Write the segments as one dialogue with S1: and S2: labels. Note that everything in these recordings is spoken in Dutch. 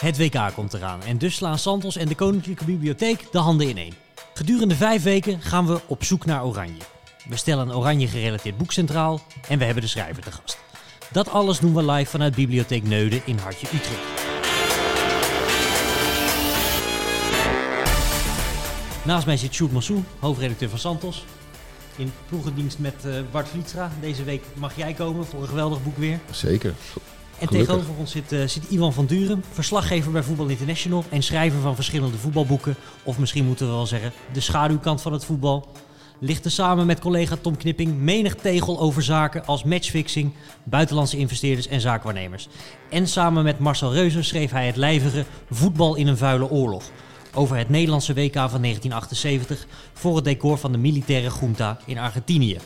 S1: Het WK komt eraan en dus slaan Santos en de Koninklijke Bibliotheek de handen ineen. Gedurende vijf weken gaan we op zoek naar Oranje. We stellen een Oranje gerelateerd boek centraal en we hebben de schrijver te gast. Dat alles doen we live vanuit Bibliotheek Neuden in Hartje Utrecht. Naast mij zit Sjoerd Massou, hoofdredacteur van Santos. In ploegendienst met uh, Bart Vlietstra. Deze week mag jij komen voor een geweldig boek weer.
S2: Zeker.
S1: En tegenover ons zit, uh, zit Ivan van Duren, verslaggever bij Voetbal International en schrijver van verschillende voetbalboeken. Of misschien moeten we wel zeggen, de schaduwkant van het voetbal. Lichtte samen met collega Tom Knipping menig tegel over zaken als matchfixing, buitenlandse investeerders en zaakwaarnemers. En samen met Marcel Reuzer schreef hij het lijvige Voetbal in een vuile oorlog over het Nederlandse WK van 1978 voor het decor van de militaire junta in Argentinië.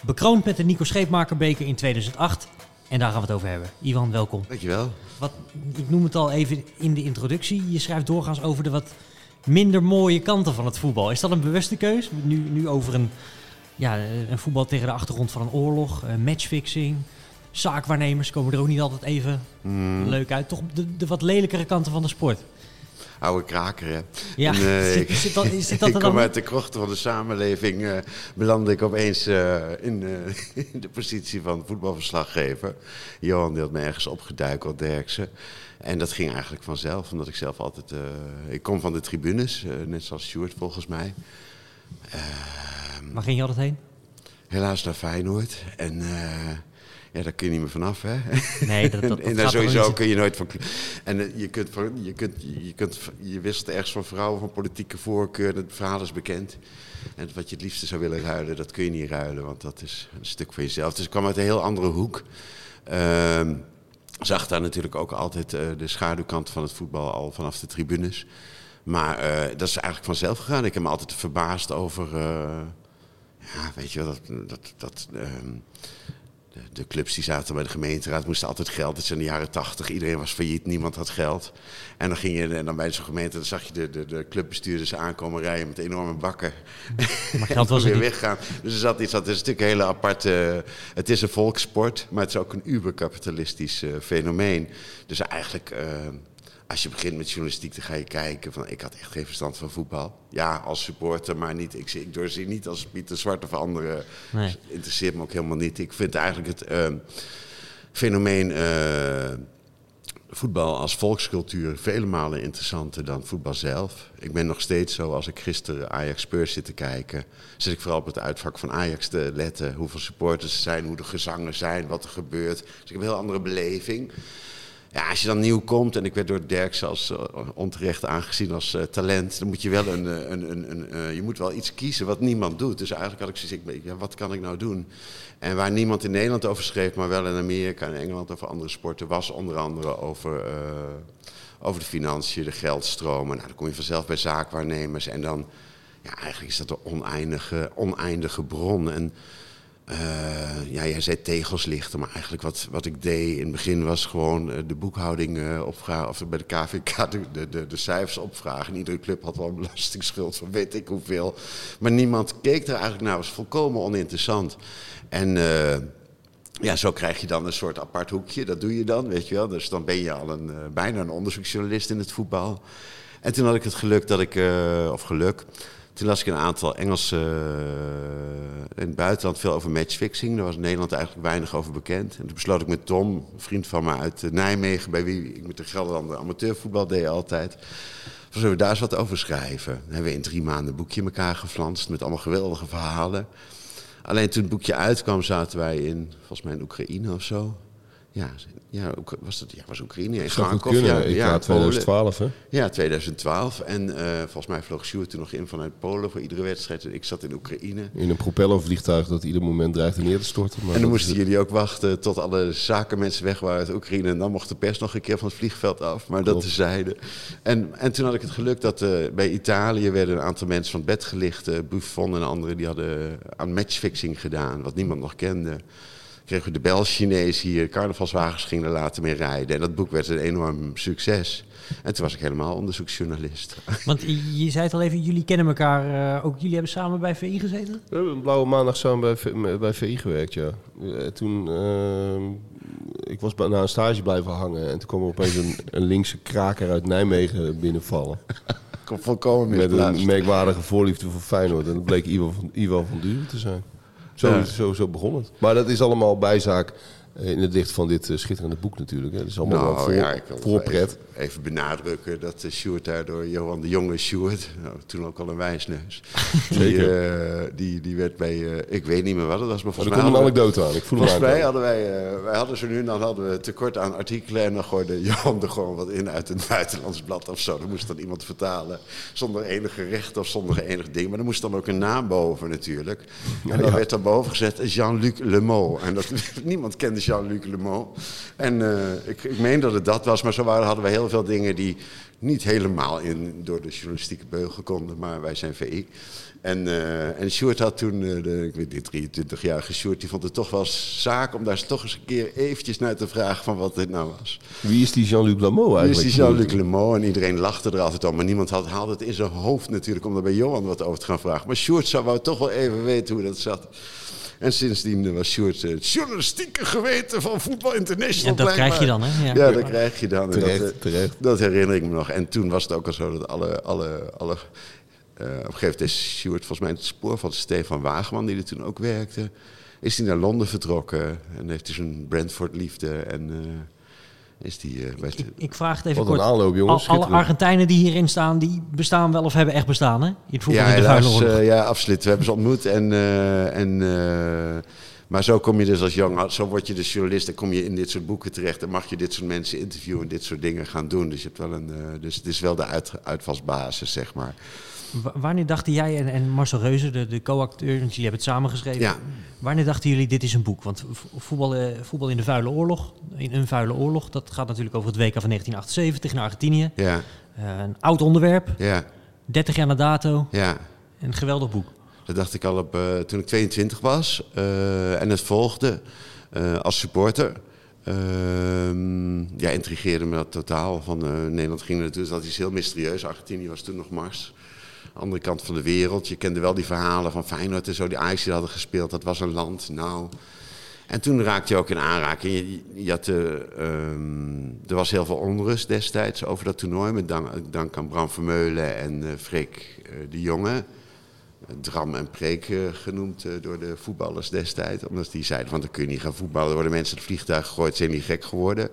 S1: Bekroond met de Nico Scheepmakerbeker in 2008. En daar gaan we het over hebben. Ivan, welkom.
S3: Dankjewel.
S1: Wat, ik noem het al even in de introductie. Je schrijft doorgaans over de wat minder mooie kanten van het voetbal. Is dat een bewuste keus? Nu, nu over een, ja, een voetbal tegen de achtergrond van een oorlog, matchfixing, zaakwaarnemers komen er ook niet altijd even hmm. leuk uit. Toch de, de wat lelijkere kanten van de sport
S3: oude kraker. Hè.
S1: Ja, en, uh, zit, zit dat, zit dat
S3: ik kom uit de krochten van de samenleving, uh, belandde ik opeens uh, in, in, de positie van voetbalverslaggever. Johan die had me ergens opgeduikeld, Derksen. En dat ging eigenlijk vanzelf, omdat ik zelf altijd... ik kom van de tribunes, net zoals Stuart volgens mij.
S1: Ehm, Waar ging je altijd heen?
S3: Helaas naar Feyenoord. En ja, daar kun je niet meer vanaf, hè?
S1: Nee, dat, dat,
S3: en daar sowieso kun je nooit van... En uh, je, kunt, je, kunt, je, kunt, je wisselt ergens van vrouwen, van politieke voorkeur. Het verhaal is bekend. En wat je het liefste zou willen ruilen, dat kun je niet ruilen. Want dat is een stuk van jezelf. Dus ik kwam uit een heel andere hoek. Uh, zag daar natuurlijk ook altijd uh, de schaduwkant van het voetbal al vanaf de tribunes. Maar uh, dat is eigenlijk vanzelf gegaan. Ik heb me altijd verbaasd over... ja, weet je wel, dat... dat, dat ehm, de, de, clubs die zaten bij de gemeenteraad moesten altijd geld. Het zijn de jaren tachtig, iedereen was failliet, niemand had geld. En dan ging je en dan bij zo'n gemeente, dan zag je de, de, de clubbestuurders aankomen rijden met enorme bakken.
S1: Maar geld was
S3: weer
S1: niet.
S3: weggaan. Dus er zat iets, dat is natuurlijk een hele aparte. Het is een volkssport, maar het is ook een uberkapitalistisch uh, fenomeen. Dus eigenlijk. Uh, als je begint met journalistiek, dan ga je kijken van ik had echt geen verstand van voetbal. Ja, als supporter, maar niet. Ik, ik doorzie niet als Pieter Zwart of anderen. Nee. Interesseert me ook helemaal niet. Ik vind eigenlijk het uh, fenomeen uh, voetbal als volkscultuur vele malen interessanter dan voetbal zelf. Ik ben nog steeds zo, als ik gisteren Ajax Spurs zit te kijken, zit ik vooral op het uitvak van Ajax te letten. Hoeveel supporters er zijn, hoe de gezangen zijn, wat er gebeurt. Dus ik heb een heel andere beleving. Ja, als je dan nieuw komt, en ik werd door Dirk zelfs uh, onterecht aangezien als uh, talent, dan moet je wel een, een, een, een uh, je moet wel iets kiezen wat niemand doet. Dus eigenlijk had ik zoiets, ja, wat kan ik nou doen? En waar niemand in Nederland over schreef, maar wel in Amerika en Engeland over andere sporten, was onder andere over, over de financiën, de geldstromen. Nou, dan kom je vanzelf bij zaakwaarnemers en dan, ja, eigenlijk is dat een oneindige, oneindige bron. En uh, ja, jij zei tegels lichten, maar eigenlijk wat, wat ik deed in het begin was gewoon uh, de boekhouding uh, opvragen, of bij de KVK de, de, de, cijfers opvragen. iedere club had wel een belastingsschuld van weet ik hoeveel. Maar niemand keek er eigenlijk naar, was volkomen oninteressant. En ja, zo krijg je dan een soort apart hoekje, dat doe je dan, weet je wel. Dus dan ben je al een, bijna een onderzoeksjournalist in het voetbal. En toen had ik het geluk dat ik, of geluk, toen las ik een aantal Engelse. Uh, in het buitenland veel over matchfixing. Daar was in Nederland eigenlijk weinig over bekend. En toen besloot ik met Tom, een vriend van me uit uh, Nijmegen, bij wie ik met de Gelderlanden amateurvoetbal deed altijd. Zullen we daar eens wat over schrijven? Dan hebben we in drie maanden een boekje in elkaar geflanst met allemaal geweldige verhalen. Alleen toen het boekje uitkwam, zaten wij in, volgens mij in Oekraïne of zo. Ja, ja, was dat ja, was Oekraïne
S2: in Frankov. Ja, ja, 2012 hè?
S3: Ja, 2012. En uh, volgens mij vloog Sjoerd toen nog in vanuit Polen voor iedere wedstrijd. En ik zat in Oekraïne.
S2: In een propellervliegtuig dat ieder moment dreigde neer te storten.
S3: Maar en dan moesten jullie ook wachten tot alle zakenmensen weg waren uit Oekraïne. En dan mocht de pers nog een keer van het vliegveld af. Maar dat tezijde. En, en toen had ik het geluk dat uh, bij Italië werden een aantal mensen van het bed gelicht. Uh, Buffon en anderen die hadden aan matchfixing gedaan. Wat niemand nog kende kregen we de Bel-Chinees hier. Carnavalswagens gingen later mee rijden. En dat boek werd een enorm succes. En toen was ik helemaal onderzoeksjournalist.
S1: Want je zei het al even, jullie kennen elkaar. Uh, ook jullie hebben samen bij VI gezeten?
S2: We hebben een blauwe maandag samen bij, bij VI gewerkt, ja. Eh, toen uh, ik was na een stage blijven hangen en toen kwam er opeens een, een linkse kraker uit Nijmegen binnenvallen.
S3: volkomen
S2: Met een merkwaardige voorliefde voor Feyenoord. En dat bleek Ivo van, Ivo van Duren te zijn. Zo, zo, zo begon het. Maar dat is allemaal bijzaak in het licht van dit eh, schitterende boek natuurlijk. Hè. Dat is allemaal nou, voor, ja, voorpret.
S3: Even, even, benadrukken dat uh, Sjoerd daardoor, Johan de Jonge Sjoerd, nou, toen ook al een wijsneus, die, uh, die, die werd bij, ik weet niet meer wat het was, maar volgens
S2: mij... Er komt een anekdote aan, ik voel
S3: volgens mij hadden wij, wij hadden zo nu en dan hadden we tekort aan artikelen en dan gooide Johan er gewoon wat in uit een buitenlands blad of zo. Dan moest dan iemand vertalen, zonder enige recht of zonder enig ding. Maar er moest dan ook een naam boven natuurlijk. En dan werd er boven gezet Jean-Luc Lemot. En dat, niemand kende Jean-Luc Le En uh, ik, ik meen dat het dat was, maar zo waren, hadden we heel veel dingen die niet helemaal in, door de journalistieke beugel konden, maar wij zijn VI. En, uh, en Sjoerd had toen, uh, de, ik weet niet, 23-jarige Sjoerd, die vond het toch wel zaak om daar toch eens een keer eventjes naar te vragen van wat dit nou was.
S2: Wie is die Jean-Luc Lameau eigenlijk?
S3: Wie is die Jean-Luc Lameau? En iedereen lachte er altijd om, maar niemand had, haalde het in zijn hoofd natuurlijk om er bij Johan wat over te gaan vragen. Maar Sjoerd zou wel toch wel even weten hoe dat zat. En sindsdien was Sjoerd het journalistieke geweten van Voetbal International.
S1: En dat krijg je dan, hè?
S3: Ja, ja dat krijg je dan. Terecht, dat, eh, terecht. dat herinner ik me nog. En toen was het ook al zo dat alle... alle, alle uh, op een gegeven moment is Sjoerd volgens mij het spoor van Stefan Wageman, die er toen ook werkte. Is hij naar Londen vertrokken en heeft hij zijn Brentford-liefde. En uh, is die, uh,
S1: ik, ik, vraag het even
S2: Wat kort. aanloop, jongens.
S1: alle Argentijnen die hierin staan, die bestaan wel of hebben echt bestaan, hè? In het voetbal ja, in de helaas,
S3: uh, ja, absoluut. We hebben ze ontmoet. En, uh, en, maar zo kom je dus als jong, zo word je dus journalist en kom je in dit soort boeken terecht. En mag je dit soort mensen interviewen en dit soort dingen gaan doen. Dus, je hebt wel een, dus het is wel de uit, uitvalsbasis, zeg maar
S1: wanneer dachten jij en, en Marcel Reuze, de, de co-acteur, want jullie hebben het samengeschreven. Ja. Wanneer dachten jullie, dit is een boek? Want voetbal, eh, voetbal in de vuile oorlog, in een vuile oorlog, dat gaat natuurlijk over het WK van 1978 in Argentinië. Ja. Uh, een oud onderwerp. Ja. 30 jaar na dato. Ja. Een geweldig boek.
S3: Dat dacht ik al op, uh, toen ik 22 was. Uh, en het volgde als supporter. Ehm, ja, intrigeerde me dat totaal. Van Nederland ging natuurlijk, dat is heel mysterieus. Argentinië was toen nog Mars andere kant van de wereld. Je kende wel die verhalen van Feyenoord en zo, die Ajax die hadden gespeeld. Dat was een land, nou... En toen raakte je ook in aanraking. Je, je had, uh, er was heel veel onrust destijds over dat toernooi. Met dank, dank aan Bram Vermeulen en uh, Freek uh, de Jonge. Dram en Preek genoemd door de voetballers destijds. Omdat die zeiden van dan kun je niet gaan voetballen. Er worden mensen het vliegtuig gegooid, zijn die gek geworden.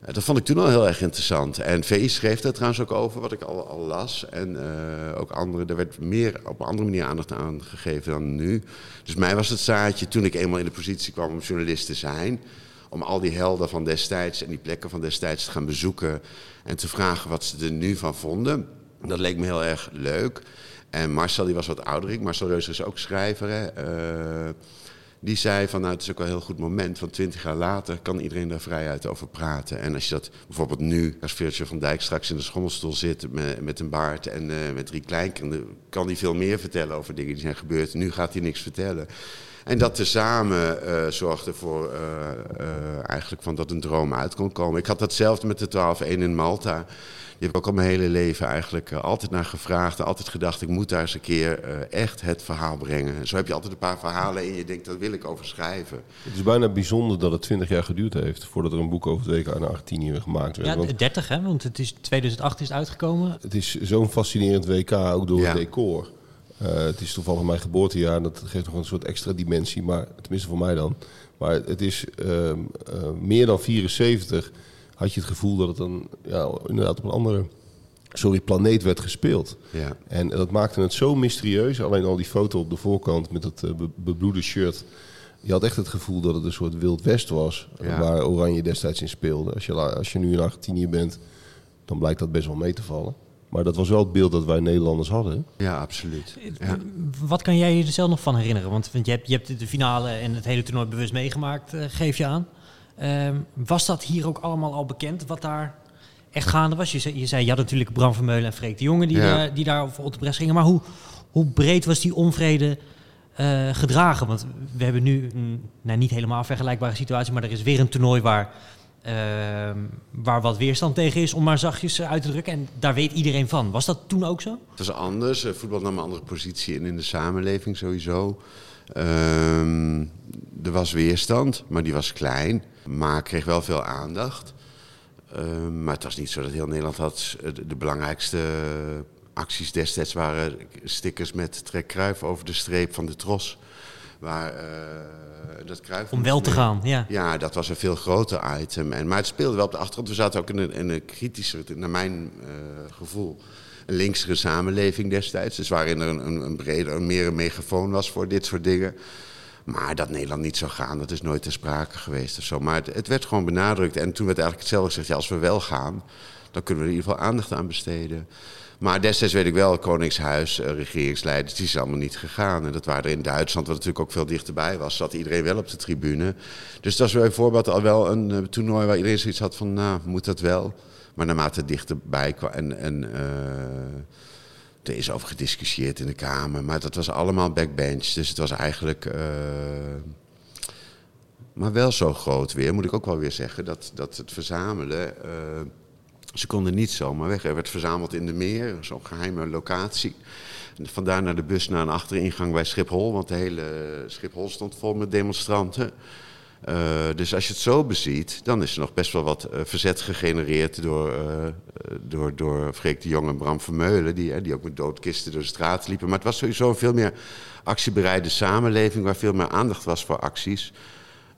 S3: Eh, dat vond ik toen al heel erg interessant. En VI schreef daar trouwens ook over, wat ik al, al las. En uh, ook andere, er werd meer op een andere manier aandacht aan gegeven dan nu. Dus mij was het zaadje, toen ik eenmaal in de positie kwam om journalist te zijn... om al die helden van destijds en die plekken van destijds te gaan bezoeken... en te vragen wat ze er nu van vonden. Dat leek me heel erg leuk. En Marcel, die was wat ouder. Marcel Reuser is ook schrijver, hè. Uh, die zei van nou het is ook wel een heel goed moment, want twintig jaar later kan iedereen daar vrijheid over praten. En als je dat bijvoorbeeld nu, als Virgil van Dijk straks in de schommelstoel zit met, met een baard en uh, met drie kleinkinderen, kan hij veel meer vertellen over dingen die zijn gebeurd. Nu gaat hij niks vertellen. En dat tezamen uh, zorgde voor uh, eigenlijk van dat een droom uit kon komen. Ik had datzelfde met de 12-1 in Malta je hebt ook al mijn hele leven eigenlijk uh, altijd naar gevraagd. Altijd gedacht, ik moet daar eens een keer uh, echt het verhaal brengen. Zo heb je altijd een paar verhalen en je denkt, dat wil ik over schrijven.
S2: Het is bijna bijzonder dat het 20 jaar geduurd heeft voordat er een boek over het WK in Argentinië gemaakt werd.
S1: Ja, want, 30 hè, want het is 2008 is uitgekomen.
S2: Het is zo'n fascinerend WK, ook door het decor. Uh, het is toevallig mijn geboortejaar en dat geeft nog een soort extra dimensie, maar tenminste voor mij dan. Maar het is uh, meer dan 74 had je het gevoel dat het dan ja, inderdaad op een andere sorry, planeet werd gespeeld. Ja. En dat maakte het zo mysterieus. Alleen al die foto op de voorkant met dat uh, bebloede shirt. Je had echt het gevoel dat het een soort Wild West was. Waar Oranje destijds in speelde. Als je, als je nu in Argentinië bent, dan blijkt dat best wel mee te vallen. Maar dat was wel het beeld dat wij Nederlanders hadden.
S3: Ja, absoluut. Ja.
S1: Wat kan jij je er zelf nog van herinneren? Want, je, hebt, je hebt de finale en het hele toernooi bewust meegemaakt, uh, geef je aan. Ehm, was dat hier ook allemaal al bekend, wat daar echt gaande was? Je zei, je, zei, je had natuurlijk Bram Vermeulen en Freek de Jonge die, daar, die daar op de bres gingen. Maar hoe, hoe breed was die onvrede uh, gedragen? Want we hebben nu een nou, niet helemaal vergelijkbare situatie, maar er is weer een toernooi waar, waar wat weerstand tegen is, om maar zachtjes uit te drukken. En daar weet iedereen van. Was dat toen ook zo?
S3: Het was anders. Voetbal nam een andere positie in in de samenleving sowieso. Ehm, er was weerstand, maar die was klein. Maar kreeg wel veel aandacht. Ehm, maar het was niet zo dat heel Nederland had. De, belangrijkste acties destijds waren stickers met Trek Kruif over de streep van de tros. Waar, dat Kruif
S1: Om wel te gaan, ja.
S3: Ja, dat was een veel groter item. En, maar het speelde wel op de achtergrond. We zaten ook in een, in een kritische, naar mijn uh, gevoel, een linksere samenleving destijds. Dus waarin er een, een, een breder, een meer een megafoon was voor dit soort dingen. Maar dat Nederland niet zou gaan, dat is nooit ter sprake geweest of zo. Maar het, het werd gewoon benadrukt. En toen werd eigenlijk hetzelfde gezegd, ja, als we wel gaan, dan kunnen we er in ieder geval aandacht aan besteden. Maar destijds weet ik wel, Koningshuis, eh, regeringsleiders, die zijn allemaal niet gegaan. En dat waren er in Duitsland, wat natuurlijk ook veel dichterbij was, zat iedereen wel op de tribune. Dus dat is bijvoorbeeld al wel een uh, toernooi waar iedereen zoiets had van, nou, moet dat wel? Maar naarmate het dichterbij kwam en... en uh, er is over gediscussieerd in de Kamer, maar dat was allemaal backbench. Dus het was eigenlijk. Uh, maar wel zo groot weer, moet ik ook wel weer zeggen, dat, dat het verzamelen. Uh, ze konden niet zomaar weg. Er werd verzameld in de meer, zo'n geheime locatie. Vandaar naar de bus naar een achteringang bij Schiphol, want de hele Schiphol stond vol met demonstranten. Uh, dus als je het zo beziet, dan is er nog best wel wat uh, verzet gegenereerd door, uh, door, door Freek de Jong en Bram Vermeulen, die, die ook met doodkisten door de straat liepen. Maar het was sowieso een veel meer actiebereide samenleving, waar veel meer aandacht was voor acties.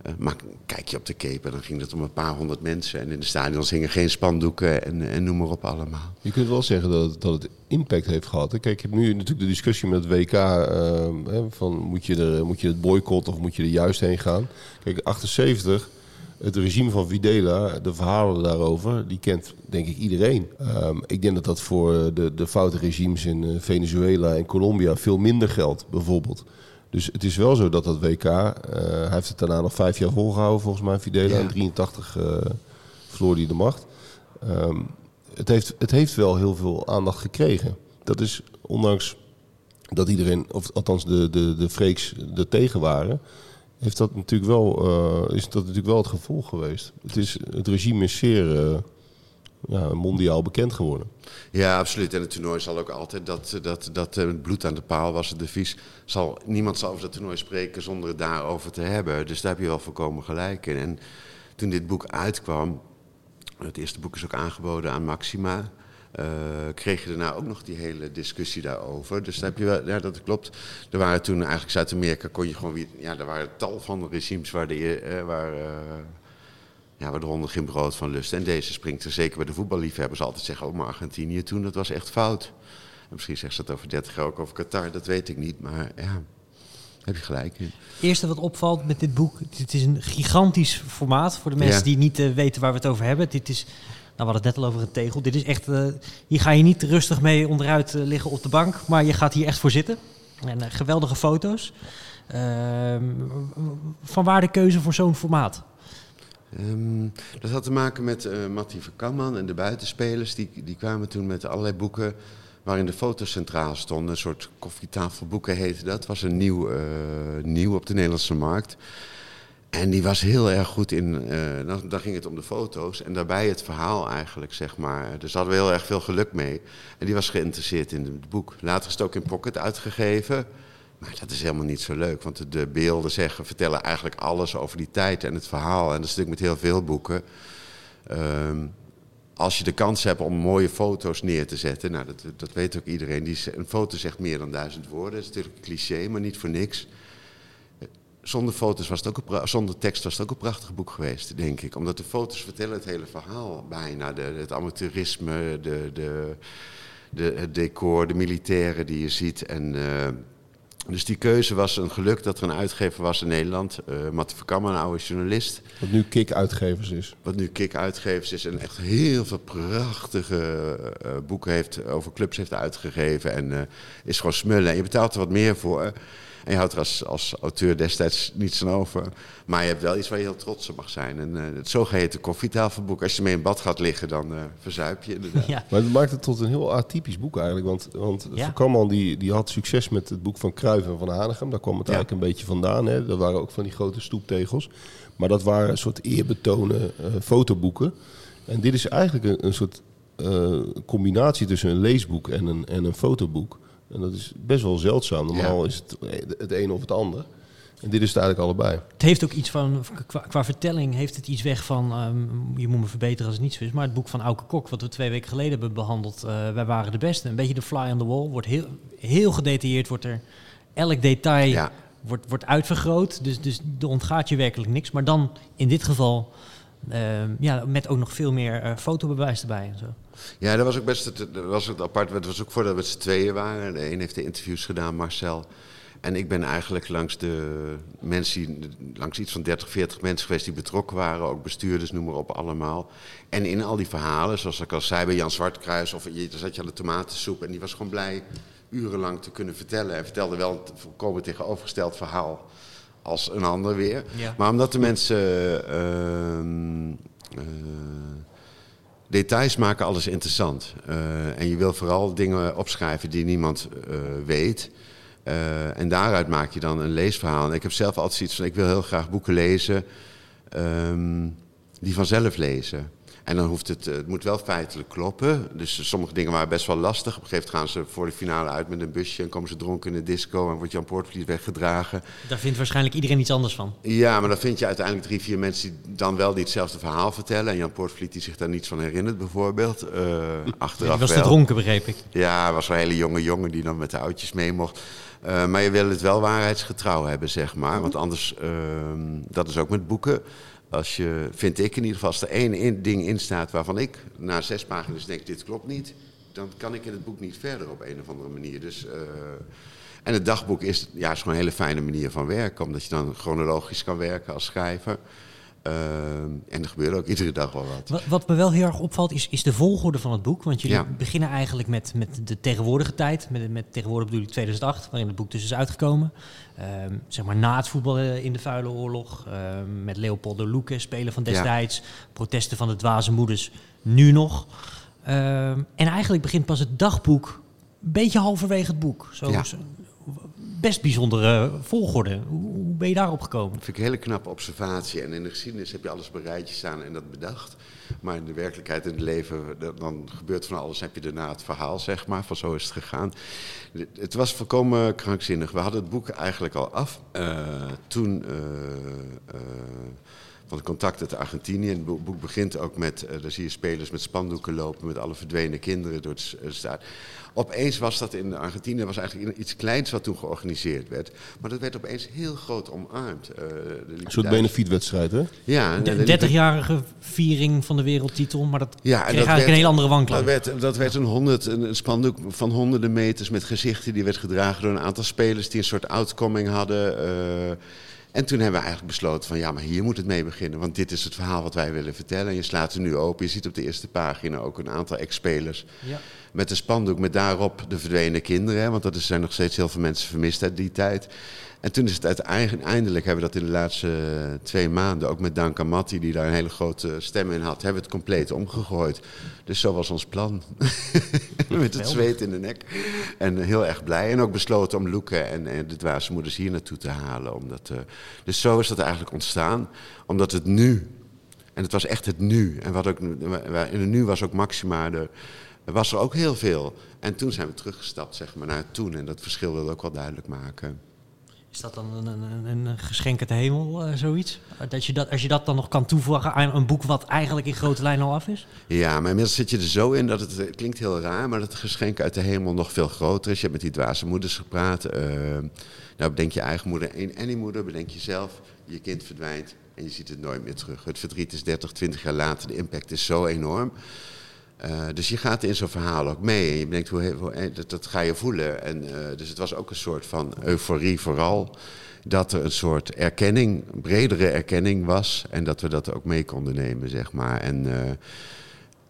S3: Uh, maar kijk je op de Cape, dan ging het om een paar honderd mensen. En in de stadions hingen geen spandoeken en, en noem maar op allemaal.
S2: Je kunt wel zeggen dat dat het impact heeft gehad. Kijk, je hebt nu natuurlijk de discussie met het WK. Uh, van moet je, er, moet je het boycotten of moet je er juist heen gaan? Kijk, 78, het regime van Videla, de verhalen daarover, die kent denk ik iedereen. Um, ik denk dat dat voor de, de foute regimes in uh, Venezuela en Colombia veel minder geldt, bijvoorbeeld. Dus het is wel zo dat dat WK, uh, hij heeft het daarna nog vijf jaar volgehouden volgens mij, Fidela. Ja. In 83 uh, verloor hij de macht. Um, het, heeft, het heeft wel heel veel aandacht gekregen. Dat is ondanks dat iedereen, of althans de, de, de freaks er tegen waren, heeft dat natuurlijk wel, uh, is dat natuurlijk wel het gevolg geweest. Het, is, het regime is zeer ja, mondiaal bekend geworden.
S3: Ja, absoluut. En het toernooi zal ook altijd dat, dat, dat het bloed aan de paal was het devies. Zal, niemand zal over dat toernooi spreken zonder het daarover te hebben. Dus daar heb je wel volkomen gelijk in. En toen dit boek uitkwam, het eerste boek is ook aangeboden aan Maxima. Uh, kreeg je daarna ook nog die hele discussie daarover. Dus daar heb je wel, ja, dat klopt. Er waren toen eigenlijk Zuid-Amerika, kon je gewoon weer, ja, er waren tal van regimes waar de, uh, waar, ja, waar de honden geen brood van lusten. En deze springt er zeker bij de voetballiefhebbers altijd zeggen, oh maar Argentinië toen, dat was echt fout. En misschien zegt ze dat over 30 jaar ook over Qatar, dat weet ik niet. Maar ja, heb je gelijk.
S1: Het eerste wat opvalt met dit boek, het is een gigantisch formaat voor de mensen ja. die niet uh, weten waar we het over hebben. Dit is, nou we hadden het net al over een tegel. Dit is echt, uh, hier ga je niet rustig mee onderuit uh, liggen op de bank, maar je gaat hier echt voor zitten. En geweldige foto's. Ehm, van waar de keuze voor zo'n formaat?
S3: Um, dat had te maken met uh, Mattie Verkamman en de buitenspelers. Die, die kwamen toen met allerlei boeken waarin de foto's centraal stonden. Een soort koffietafelboeken heette dat. was een nieuw, uh, nieuw op de Nederlandse markt. En die was heel erg goed in, uh, dan, dan, ging het om de foto's en daarbij het verhaal eigenlijk, zeg maar. Dus daar hadden we heel erg veel geluk mee. En die was geïnteresseerd in het boek. Later is het ook in Pocket uitgegeven. Maar dat is helemaal niet zo leuk, want de beelden zeggen, vertellen eigenlijk alles over die tijd en het verhaal. En dat is natuurlijk met heel veel boeken. Um, als je de kans hebt om mooie foto's neer te zetten, nou, dat, dat weet ook iedereen. Die, een foto zegt meer dan duizend woorden. Dat is natuurlijk een cliché, maar niet voor niks. Zonder foto's was het ook een, zonder tekst was het ook een prachtig boek geweest, denk ik. Omdat de foto's vertellen het hele verhaal bijna. De, het amateurisme, de, de, de, het decor, de militairen die je ziet. En uh, dus die keuze was een geluk dat er een uitgever was in Nederland. Uh, Matte Verkammen, een oude journalist.
S2: Wat nu Kik Uitgevers is.
S3: Wat nu Kik Uitgevers is. En echt heel veel prachtige uh, boeken heeft, over clubs heeft uitgegeven. En uh, is gewoon smullen. En je betaalt er wat meer voor. En je houdt er als, als auteur destijds niets aan over. Maar je hebt wel iets waar je heel trots op mag zijn. En uh, het zogeheten koffietafelboek, als je mee in bad gaat liggen, dan uh, verzuip je inderdaad.
S2: Ja. Maar het maakt het tot een heel atypisch boek eigenlijk. Want, want ja. Die, die had succes met het boek van Kruijff en Van Hanegem. Daar kwam het ja. eigenlijk een beetje vandaan. Hè. Dat waren ook van die grote stoeptegels. Maar dat waren een soort eerbetonen uh, fotoboeken. En dit is eigenlijk een, een soort combinatie tussen een leesboek en een, en een fotoboek. En dat is best wel zeldzaam. Normaal ja. is het het een of het ander. En dit is het eigenlijk allebei.
S1: Het heeft ook iets van, qua, qua vertelling heeft het iets weg van, ehm, je moet me verbeteren als het niet zo is, maar het boek van Auke Kok, wat we twee weken geleden hebben behandeld, uh, Wij waren de beste. Een beetje de fly on the wall, wordt heel, heel gedetailleerd, wordt er elk detail wordt, wordt uitvergroot, dus, dus er ontgaat je werkelijk niks. Maar dan in dit geval ja, met ook nog veel meer uh, fotobewijs erbij en zo.
S3: Ja, dat was ook best het, dat was het apart. Het was ook voordat we z'n tweeën waren. De een heeft de interviews gedaan, Marcel. En ik ben eigenlijk langs de mensen, langs iets van 30, 40 mensen geweest die betrokken waren, ook bestuurders, noem maar op, allemaal. En in al die verhalen, zoals ik al zei bij Jan Zwartkruis, of je, zat je aan de tomatensoep en die was gewoon blij urenlang te kunnen vertellen. En vertelde wel een volkomen tegenovergesteld verhaal als een ander weer. Maar omdat de mensen. Ehm, eh, details maken alles interessant. Uh, en je wil vooral dingen opschrijven die niemand uh, weet. En daaruit maak je dan een leesverhaal. En ik heb zelf altijd zoiets van: ik wil heel graag boeken lezen um, die vanzelf lezen. En dan hoeft het, het moet wel feitelijk kloppen. Dus sommige dingen waren best wel lastig. Op een gegeven moment gaan ze voor de finale uit met een busje en komen ze dronken in de disco en wordt Jan Poortvliet weggedragen.
S1: Daar vindt waarschijnlijk iedereen iets anders van.
S3: Ja, maar dan vind je uiteindelijk drie, vier mensen die dan wel die hetzelfde verhaal vertellen. En Jan Poortvliet die zich daar niets van herinnert bijvoorbeeld. Uh, achteraf
S1: was
S3: wel.
S1: te dronken, begreep ik.
S3: Ja, was een hele jonge jongen die dan met de oudjes mee mocht. Uh, maar je wil het wel waarheidsgetrouw hebben, zeg maar. Want anders, uh, dat is ook met boeken als je, vind ik in ieder geval, als er één ding in staat waarvan ik na zes pagina's denk, dit klopt niet, dan kan ik in het boek niet verder op een of andere manier. Dus, uh, en het dagboek is, ja, is gewoon een hele fijne manier van werken, omdat je dan chronologisch kan werken als schrijver. Uh, en er gebeurt ook iedere dag wel wat.
S1: wat. Wat, me wel heel erg opvalt is, is de volgorde van het boek. Want jullie ja. beginnen eigenlijk met, met de tegenwoordige tijd. Met, met tegenwoordig bedoel ik 2008, waarin het boek dus is uitgekomen. Uh, zeg maar na het voetballen in de Vuile Oorlog. Uh, met Leopoldo Luque, speler van destijds. Ja. Protesten van de dwaze moeders, nu nog. Ehm, en eigenlijk begint pas het dagboek een beetje halverwege het boek. Zo,
S3: ja.
S1: zo best bijzondere volgorde. Hoe, ben je daarop gekomen?
S3: Dat vind ik een hele knappe observatie. En in de geschiedenis heb je alles op rijtje staan en dat bedacht. Maar in de werkelijkheid, in het leven, dan gebeurt van alles. Heb je daarna het verhaal, zeg maar, van zo is het gegaan. Het was volkomen krankzinnig. We hadden het boek eigenlijk al af. Uh, toen... Uh, uh, van de contact uit Argentinië. Het boek begint ook met, uh, daar zie je spelers met spandoeken lopen met alle verdwenen kinderen door de staat. Opeens was dat in Argentinië was eigenlijk iets kleins wat toen georganiseerd werd. Maar dat werd opeens heel groot omarmd. Uh,
S2: een soort benefietwedstrijd, hè?
S3: Ja.
S1: De 30-jarige viering van de wereldtitel, maar dat ja, kreeg dat eigenlijk werd, een heel andere wanklank.
S3: Dat werd, dat werd een, honderd, een spandoek van honderden meters met gezichten. Die werd gedragen door een aantal spelers die een soort outcoming hadden. En toen hebben we eigenlijk besloten van ja, maar hier moet het mee beginnen. Want dit is het verhaal wat wij willen vertellen. En je slaat het nu open. Je ziet op de eerste pagina ook een aantal ex-spelers.
S1: Ja.
S3: Met een spandoek met daarop de verdwenen kinderen. Want er zijn nog steeds heel veel mensen vermist uit die tijd. En toen is het uiteindelijk, hebben we dat in de laatste twee maanden, ook met Danka Matti, die daar een hele grote stem in had, hebben we het compleet omgegooid. Dus zo was ons plan. met het zweet in de nek. En heel erg blij. En ook besloten om Loeken en, en de dwaze moeders hier naartoe te halen. Omdat, uh, dus zo is dat eigenlijk ontstaan. Omdat het nu, en het was echt het nu. En wat ook, in het nu was ook Maxima de was er ook heel veel. En toen zijn we teruggestapt zeg maar, naar toen. En dat verschil wilde ook wel duidelijk maken.
S1: Is dat dan een, een, een geschenk uit de hemel, uh, zoiets? Dat je dat, als je dat dan nog kan toevoegen aan een boek wat eigenlijk in grote lijnen al af is?
S3: Ja, maar inmiddels zit je er zo in dat het, het klinkt heel raar, maar dat het geschenk uit de hemel nog veel groter is. Je hebt met die dwaze moeders gepraat. Uh, nou, bedenk je eigen moeder en die moeder, bedenk jezelf. Je kind verdwijnt en je ziet het nooit meer terug. Het verdriet is 30, 20 jaar later, de impact is zo enorm. Uh, dus je gaat in zo'n verhaal ook mee en je denkt, hoe, hoe, dat, ga je voelen. En, uh, dus het was ook een soort van euforie vooral. Dat er een soort erkenning, bredere erkenning was. En dat we dat ook mee konden nemen, zeg maar. En,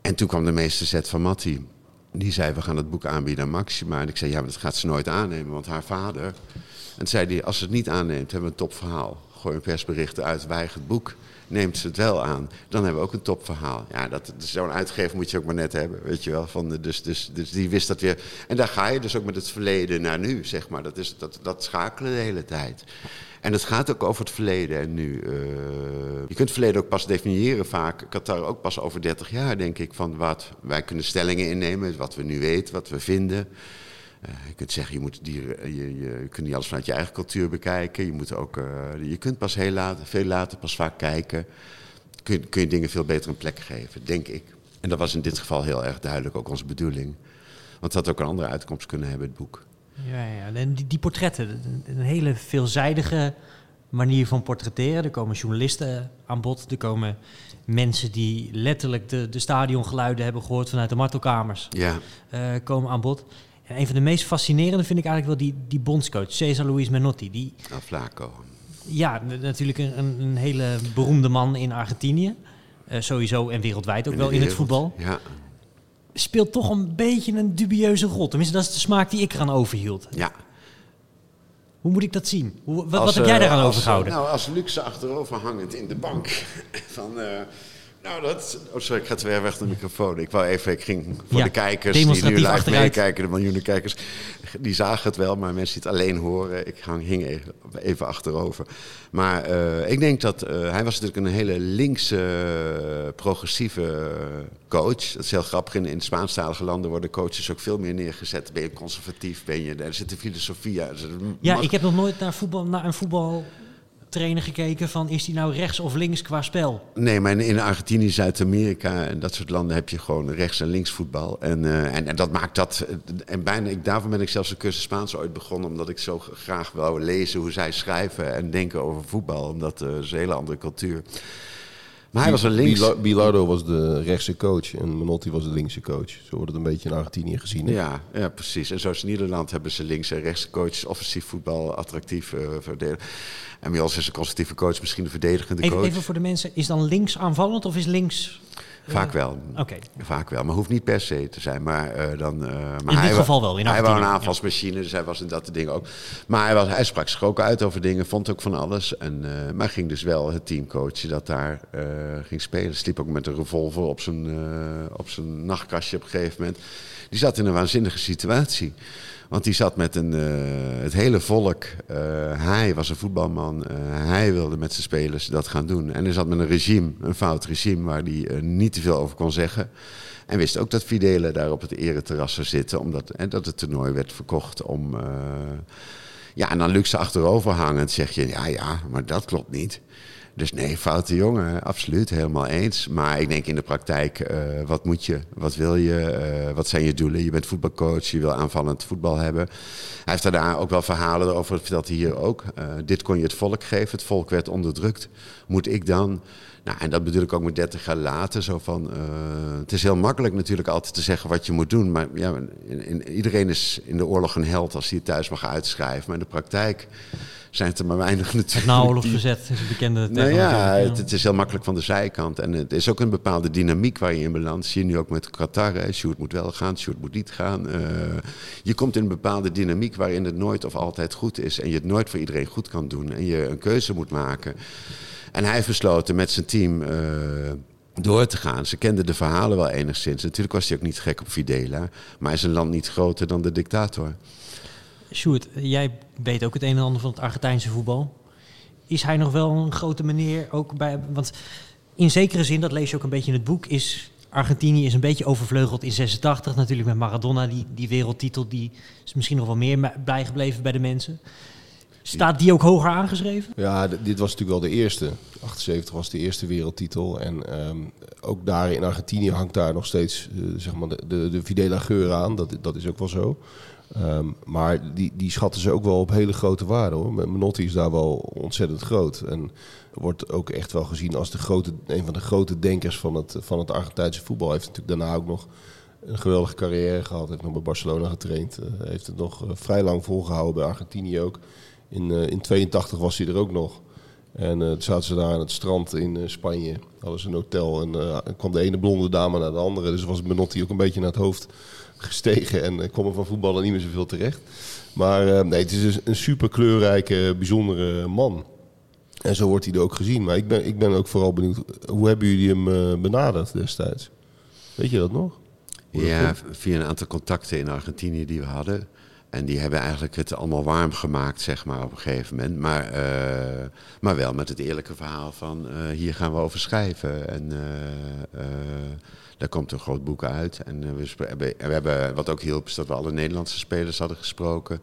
S3: en toen kwam de meeste set van Matti. Die zei, we gaan het boek aanbieden aan Maxima. En ik zei, ja, maar dat gaat ze nooit aannemen, want haar vader... En toen zei hij, als ze het niet aanneemt, hebben we een topverhaal. Gooi een persbericht uit, weig het boek neemt ze het wel aan. Dan hebben we ook een topverhaal. Ja, dat, zo'n uitgever moet je ook maar net hebben, weet je wel. Van de, dus, dus, dus die wist dat weer. En daar ga je dus ook met het verleden naar nu, zeg maar. Dat, is, dat, dat schakelen de hele tijd. En het gaat ook over het verleden en nu. Uh, je kunt het verleden ook pas definiëren vaak. Ik had daar ook pas over 30 jaar, denk ik, van wat wij kunnen stellingen innemen, wat we nu weten, wat we vinden. Je kunt zeggen, je, moet die, je, je, kunt niet alles vanuit je eigen cultuur bekijken. Je, moet ook, je kunt pas heel later, veel later pas vaak kijken. Kun je, kun je dingen veel beter een plek geven, denk ik. En dat was in dit geval heel erg duidelijk ook onze bedoeling. Want het had ook een andere uitkomst kunnen hebben, het boek.
S1: Ja, ja. En die, die portretten, een hele veelzijdige manier van portretteren. Er komen journalisten aan bod, er komen mensen die letterlijk de, de stadiongeluiden hebben gehoord vanuit de martelkamers.
S3: Ja.
S1: Uh, komen aan bod. En een van de meest fascinerende vind ik eigenlijk wel die, die bondscoach, Cesar Luis Menotti. Die,
S3: Flaco.
S1: Ja, natuurlijk een, een, hele beroemde man in Argentinië. Uh, sowieso en wereldwijd ook wel in het voetbal.
S3: Ja.
S1: Speelt toch een beetje een dubieuze rol. Tenminste, dat is de smaak die ik eraan overhield.
S3: Ja,
S1: hoe moet ik dat zien? Hoe, wat, wat, heb jij daaraan
S3: als,
S1: overgehouden?
S3: Nou, als luxe achterover hangend in de bank. Van, uh, nou, dat... Oh, sorry, ik ga weer weg de microfoon. Ik wou even, ik ging voor
S1: ja,
S3: de kijkers die nu live achteruit. meekijken, de miljoenen kijkers, die zagen het wel, maar mensen die het alleen horen, ik hing even, even achterover. Maar uh, ik denk dat, uh, hij was natuurlijk een hele linkse, progressieve coach. Dat is heel grappig, in, in Spaanstalige landen worden coaches ook veel meer neergezet. Ben je conservatief, ben je, er zit een filosofie.
S1: Ja, ik heb nog nooit naar, voetbal, naar een voetbal trainer gekeken van is die nou rechts of links qua spel?
S3: Nee, maar in Argentinië, Zuid-Amerika en dat soort landen heb je gewoon rechts- en links voetbal. En, uh, en, dat maakt dat. En bijna, ik, daarvoor ben ik zelfs een cursus Spaans ooit begonnen, omdat ik zo graag wou lezen hoe zij schrijven en denken over voetbal. Omdat uh, het is een hele andere cultuur. Maar hij was een links.
S2: Bilardo was de rechtse coach en Menotti was de linkse coach. Zo wordt het een beetje in Argentinië gezien. Hè?
S3: Ja, ja, precies. En zoals in Nederland hebben ze links en rechtse coaches offensief voetbal attractief uh, verdelen. En Mios is een conservatieve coach, misschien de verdedigende
S1: even,
S3: coach.
S1: Even voor de mensen, is dan links aanvallend of is links...
S3: Vaak wel.
S1: Oké.
S3: Vaak wel, maar hoeft niet per se te zijn. Maar uh, dan. Uh, maar
S1: in dit geval wel. In
S3: hij was een aanvalsmacine, dus hij was in dat ding ook. Maar hij, was, hij sprak zich ook uit over dingen, vond ook van alles. En, uh, maar ging dus wel het teamcoachen dat daar ging spelen. Sliep ook met een revolver op zijn, op zijn nachtkastje op een gegeven moment. Die zat in een waanzinnige situatie. Want die zat met een, uh, het hele volk. Uh, hij was een voetbalman. Uh, hij wilde met zijn spelers dat gaan doen. En hij zat met een regime, een fout regime, waar hij niet te veel over kon zeggen. En wist ook dat Fidele daar op het ereterras zou zitten. Omdat, en dat het toernooi werd verkocht om... ja, en dan luxe achterover hangend zeg je... Ja, ja, maar dat klopt niet. Dus nee, foute jongen, absoluut, helemaal eens. Maar ik denk in de praktijk, uh, wat moet je, wat wil je, uh, wat zijn je doelen? Je bent voetbalcoach, je wil aanvallend voetbal hebben. Hij heeft daar ook wel verhalen over, vertelt hij hier ook. Uh, dit kon je het volk geven, het volk werd onderdrukt. Moet ik dan... Nou, en dat bedoel ik ook met 30 jaar later. Zo van, uh, het is heel makkelijk natuurlijk altijd te zeggen wat je moet doen. Maar ja, in, in, iedereen is in de oorlog een held als hij het thuis mag uitschrijven. Maar in de praktijk zijn het er maar weinig natuurlijk.
S1: Het naoorlogsverzet is een bekende
S3: term. Nou ja, het, het, is heel makkelijk van de zijkant. En het is ook een bepaalde dynamiek waar je in belandt. Zie je nu ook met Qatar. Hè. Sjoerd moet wel gaan, Sjoerd moet niet gaan. Uh, je komt in een bepaalde dynamiek waarin het nooit of altijd goed is. En je het nooit voor iedereen goed kan doen. En je een keuze moet maken. En hij heeft besloten met zijn team... Uh, door te gaan. Ze kenden de verhalen wel enigszins. Natuurlijk was hij ook niet gek op Fidela. Maar is een land niet groter dan de dictator.
S1: Sjoerd, jij weet ook het een en ander van het Argentijnse voetbal. Is hij nog wel een grote meneer ook bij... Want in zekere zin, dat lees je ook een beetje in het boek... is Argentinië is een beetje overvleugeld in 86. Natuurlijk met Maradona, die, die wereldtitel... die is misschien nog wel meer blij gebleven bij de mensen. Staat die ook hoger aangeschreven?
S2: Ja, dit was natuurlijk wel de eerste. 78 was de eerste wereldtitel. En um, ook daar in Argentinië hangt daar nog steeds uh, zeg maar de, de, de Fidela geur aan. Dat, dat is ook wel zo. Um, maar die, die schatten ze ook wel op hele grote waarde hoor. Menotti is daar wel ontzettend groot. En wordt ook echt wel gezien als de grote, een van de grote denkers van het, van het Argentijnse voetbal. Hij heeft natuurlijk daarna ook nog een geweldige carrière gehad. Heeft nog bij Barcelona getraind. Uh, heeft het nog uh, vrij lang volgehouden bij Argentinië ook. In, uh, in 82 was hij er ook nog. En uh, toen zaten ze daar aan het strand in uh, Spanje. Hadden ze een hotel en uh, kwam de ene blonde dame naar de andere. Dus was Menotti ook een beetje naar het hoofd gestegen. En kwam er van voetballen niet meer zoveel terecht. Maar nee, het is dus een super kleurrijke, bijzondere man. En zo wordt hij er ook gezien. Maar ik ben, ik ben ook vooral benieuwd, hoe hebben jullie hem benaderd destijds? Weet je dat nog?
S3: Ja, via een aantal contacten in Argentinië die we hadden. En die hebben eigenlijk het allemaal warm gemaakt, zeg maar, op een gegeven moment. Maar, eh, maar wel met het eerlijke verhaal van uh, hier gaan we over schrijven. En uh, daar komt een groot boek uit. En we, we, hebben, wat ook hielp, is dat we alle Nederlandse spelers hadden gesproken.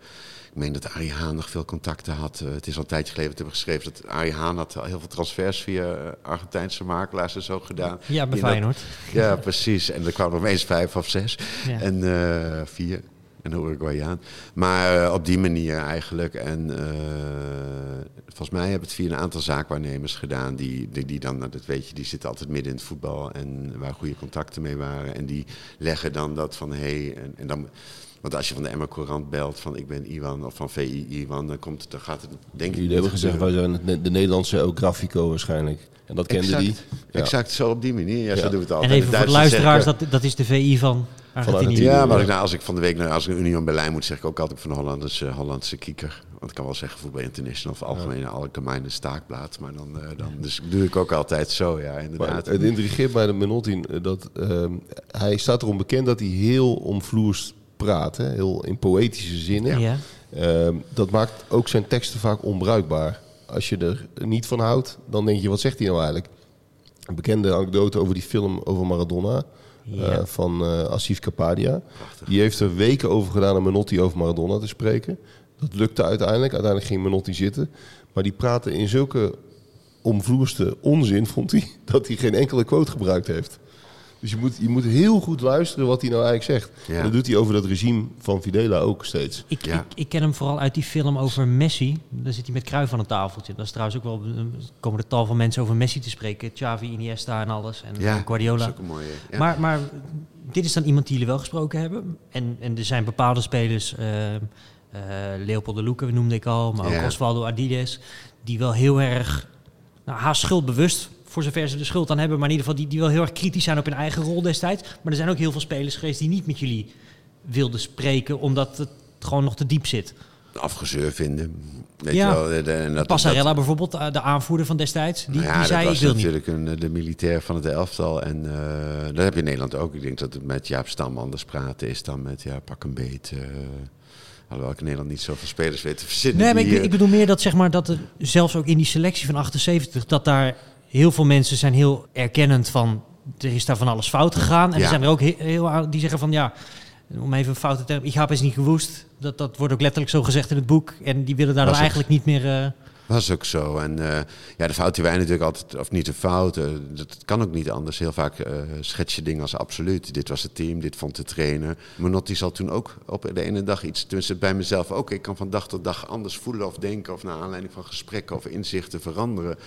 S3: Ik meen dat Arie Haan nog veel contacten had. het is al een tijdje geleden dat we geschreven dat Arie Haan had heel veel transfers via Argentijnse makelaars en zo gedaan.
S1: Ja, bij Feyenoord.
S3: Ja, precies. En er kwamen nog eens vijf of zes. Ja. En vier en Uruguayaan. Maar uh, op die manier eigenlijk. En uh, volgens mij hebben het via een aantal zaakwaarnemers gedaan. Die, die, die dan, nou, dat weet je, die zitten altijd midden in het voetbal. En waar goede contacten mee waren. En die leggen dan dat van hé. Hey, en, dan. Want als je van de Emma Courant belt van ik ben Iwan of van VI Iwan, dan, komt, dan gaat het denk
S2: ik. Jullie hebben gezegd wij zijn de Nederlandse El Grafico waarschijnlijk. En dat kende
S3: exact,
S2: die.
S3: Ja. Exact, zo op die manier. Ja, ja. Zo doen we het altijd.
S1: En even voor de luisteraars, dat, dat is de VI van Argentinië.
S3: Ja, maar ik, nou, als ik van de week naar als ik Union Berlijn moet, zeg ik ook altijd van de Hollandse, Hollandse kieker. Want ik kan wel zeggen voetbal international of algemene ja. algemene staakblad. Maar dan, uh, dan dus doe ik ook altijd zo, ja, inderdaad.
S2: Maar het intrigeert bij de Menotti dat uh, hij staat erom bekend dat hij heel omvloers praat. Hè? Heel in poëtische zinnen. Ja. Uh, dat maakt ook zijn teksten vaak onbruikbaar. Als je er niet van houdt, dan denk je, wat zegt hij nou eigenlijk? Een bekende anekdote over die film over Maradona. Ja. Uh, van uh, Asif Kapadia. Die heeft er weken over gedaan om Menotti over Maradona te spreken. Dat lukte uiteindelijk. Uiteindelijk ging Menotti zitten. Maar die praatte in zulke omvloerste onzin, vond hij, dat hij geen enkele quote gebruikt heeft. Dus je moet, je moet heel goed luisteren wat hij nou eigenlijk zegt. Ja. En dat doet hij over dat regime van Fidela ook steeds.
S1: Ik, ja. ik, ik, ken hem vooral uit die film over Messi. Daar zit hij met Kruif aan een tafeltje. Dat is trouwens ook wel... komen er tal van mensen over Messi te spreken. Xavi, Iniesta en alles. En,
S3: ja,
S1: Guardiola.
S3: Dat is ook een mooie, ja.
S1: maar, maar dit is dan iemand die jullie wel gesproken hebben. En, en er zijn bepaalde spelers... Uh, uh, Leopold de Luca noemde ik al. Maar ook Osvaldo Ardides. Die wel heel erg... Nou, haast schuldbewust voor zover ze de schuld aan hebben. Maar in ieder geval die, die wel heel erg kritisch zijn op hun eigen rol destijds. Maar er zijn ook heel veel spelers geweest die niet met jullie wilden spreken, omdat het gewoon nog te diep zit.
S3: Afgezeur vinden. Weet
S1: ja.
S3: je wel, de, en dat,
S1: Passarella
S3: dat,
S1: bijvoorbeeld, de aanvoerder van destijds, die,
S3: ja,
S1: die zei
S3: dat
S1: ik wil
S3: natuurlijk
S1: niet.
S3: Een, de militair van het elftal. En uh, dat heb je in Nederland ook. Ik denk dat het met Jaap Stam anders praten is dan met ja, pak een beet. Uh, Alhoewel ik in Nederland niet zoveel spelers weet te verzinnen.
S1: Nee, maar ik, ik bedoel meer dat zeg maar dat er zelfs ook in die selectie van 78 dat daar heel veel mensen zijn heel erkennend van er is daar van alles fout gegaan. En
S3: Ja.
S1: er zijn er ook heel, heel die zeggen van ja, om even een foute term, ik heb eens niet gewoest. Dat, dat wordt ook letterlijk zo gezegd in het boek. En die willen daar dan eigenlijk niet meer. eh,
S3: Was ook zo. En eh, ja, de fout die wij natuurlijk altijd, of niet de fout, eh, dat kan ook niet anders. Heel vaak eh, schets je dingen als absoluut. Dit was het team, dit vond de trainer. Menotti zal toen ook op de ene dag iets, tenminste bij mezelf ook, ik kan van dag tot dag anders voelen of denken of naar aanleiding van gesprekken of inzichten veranderen.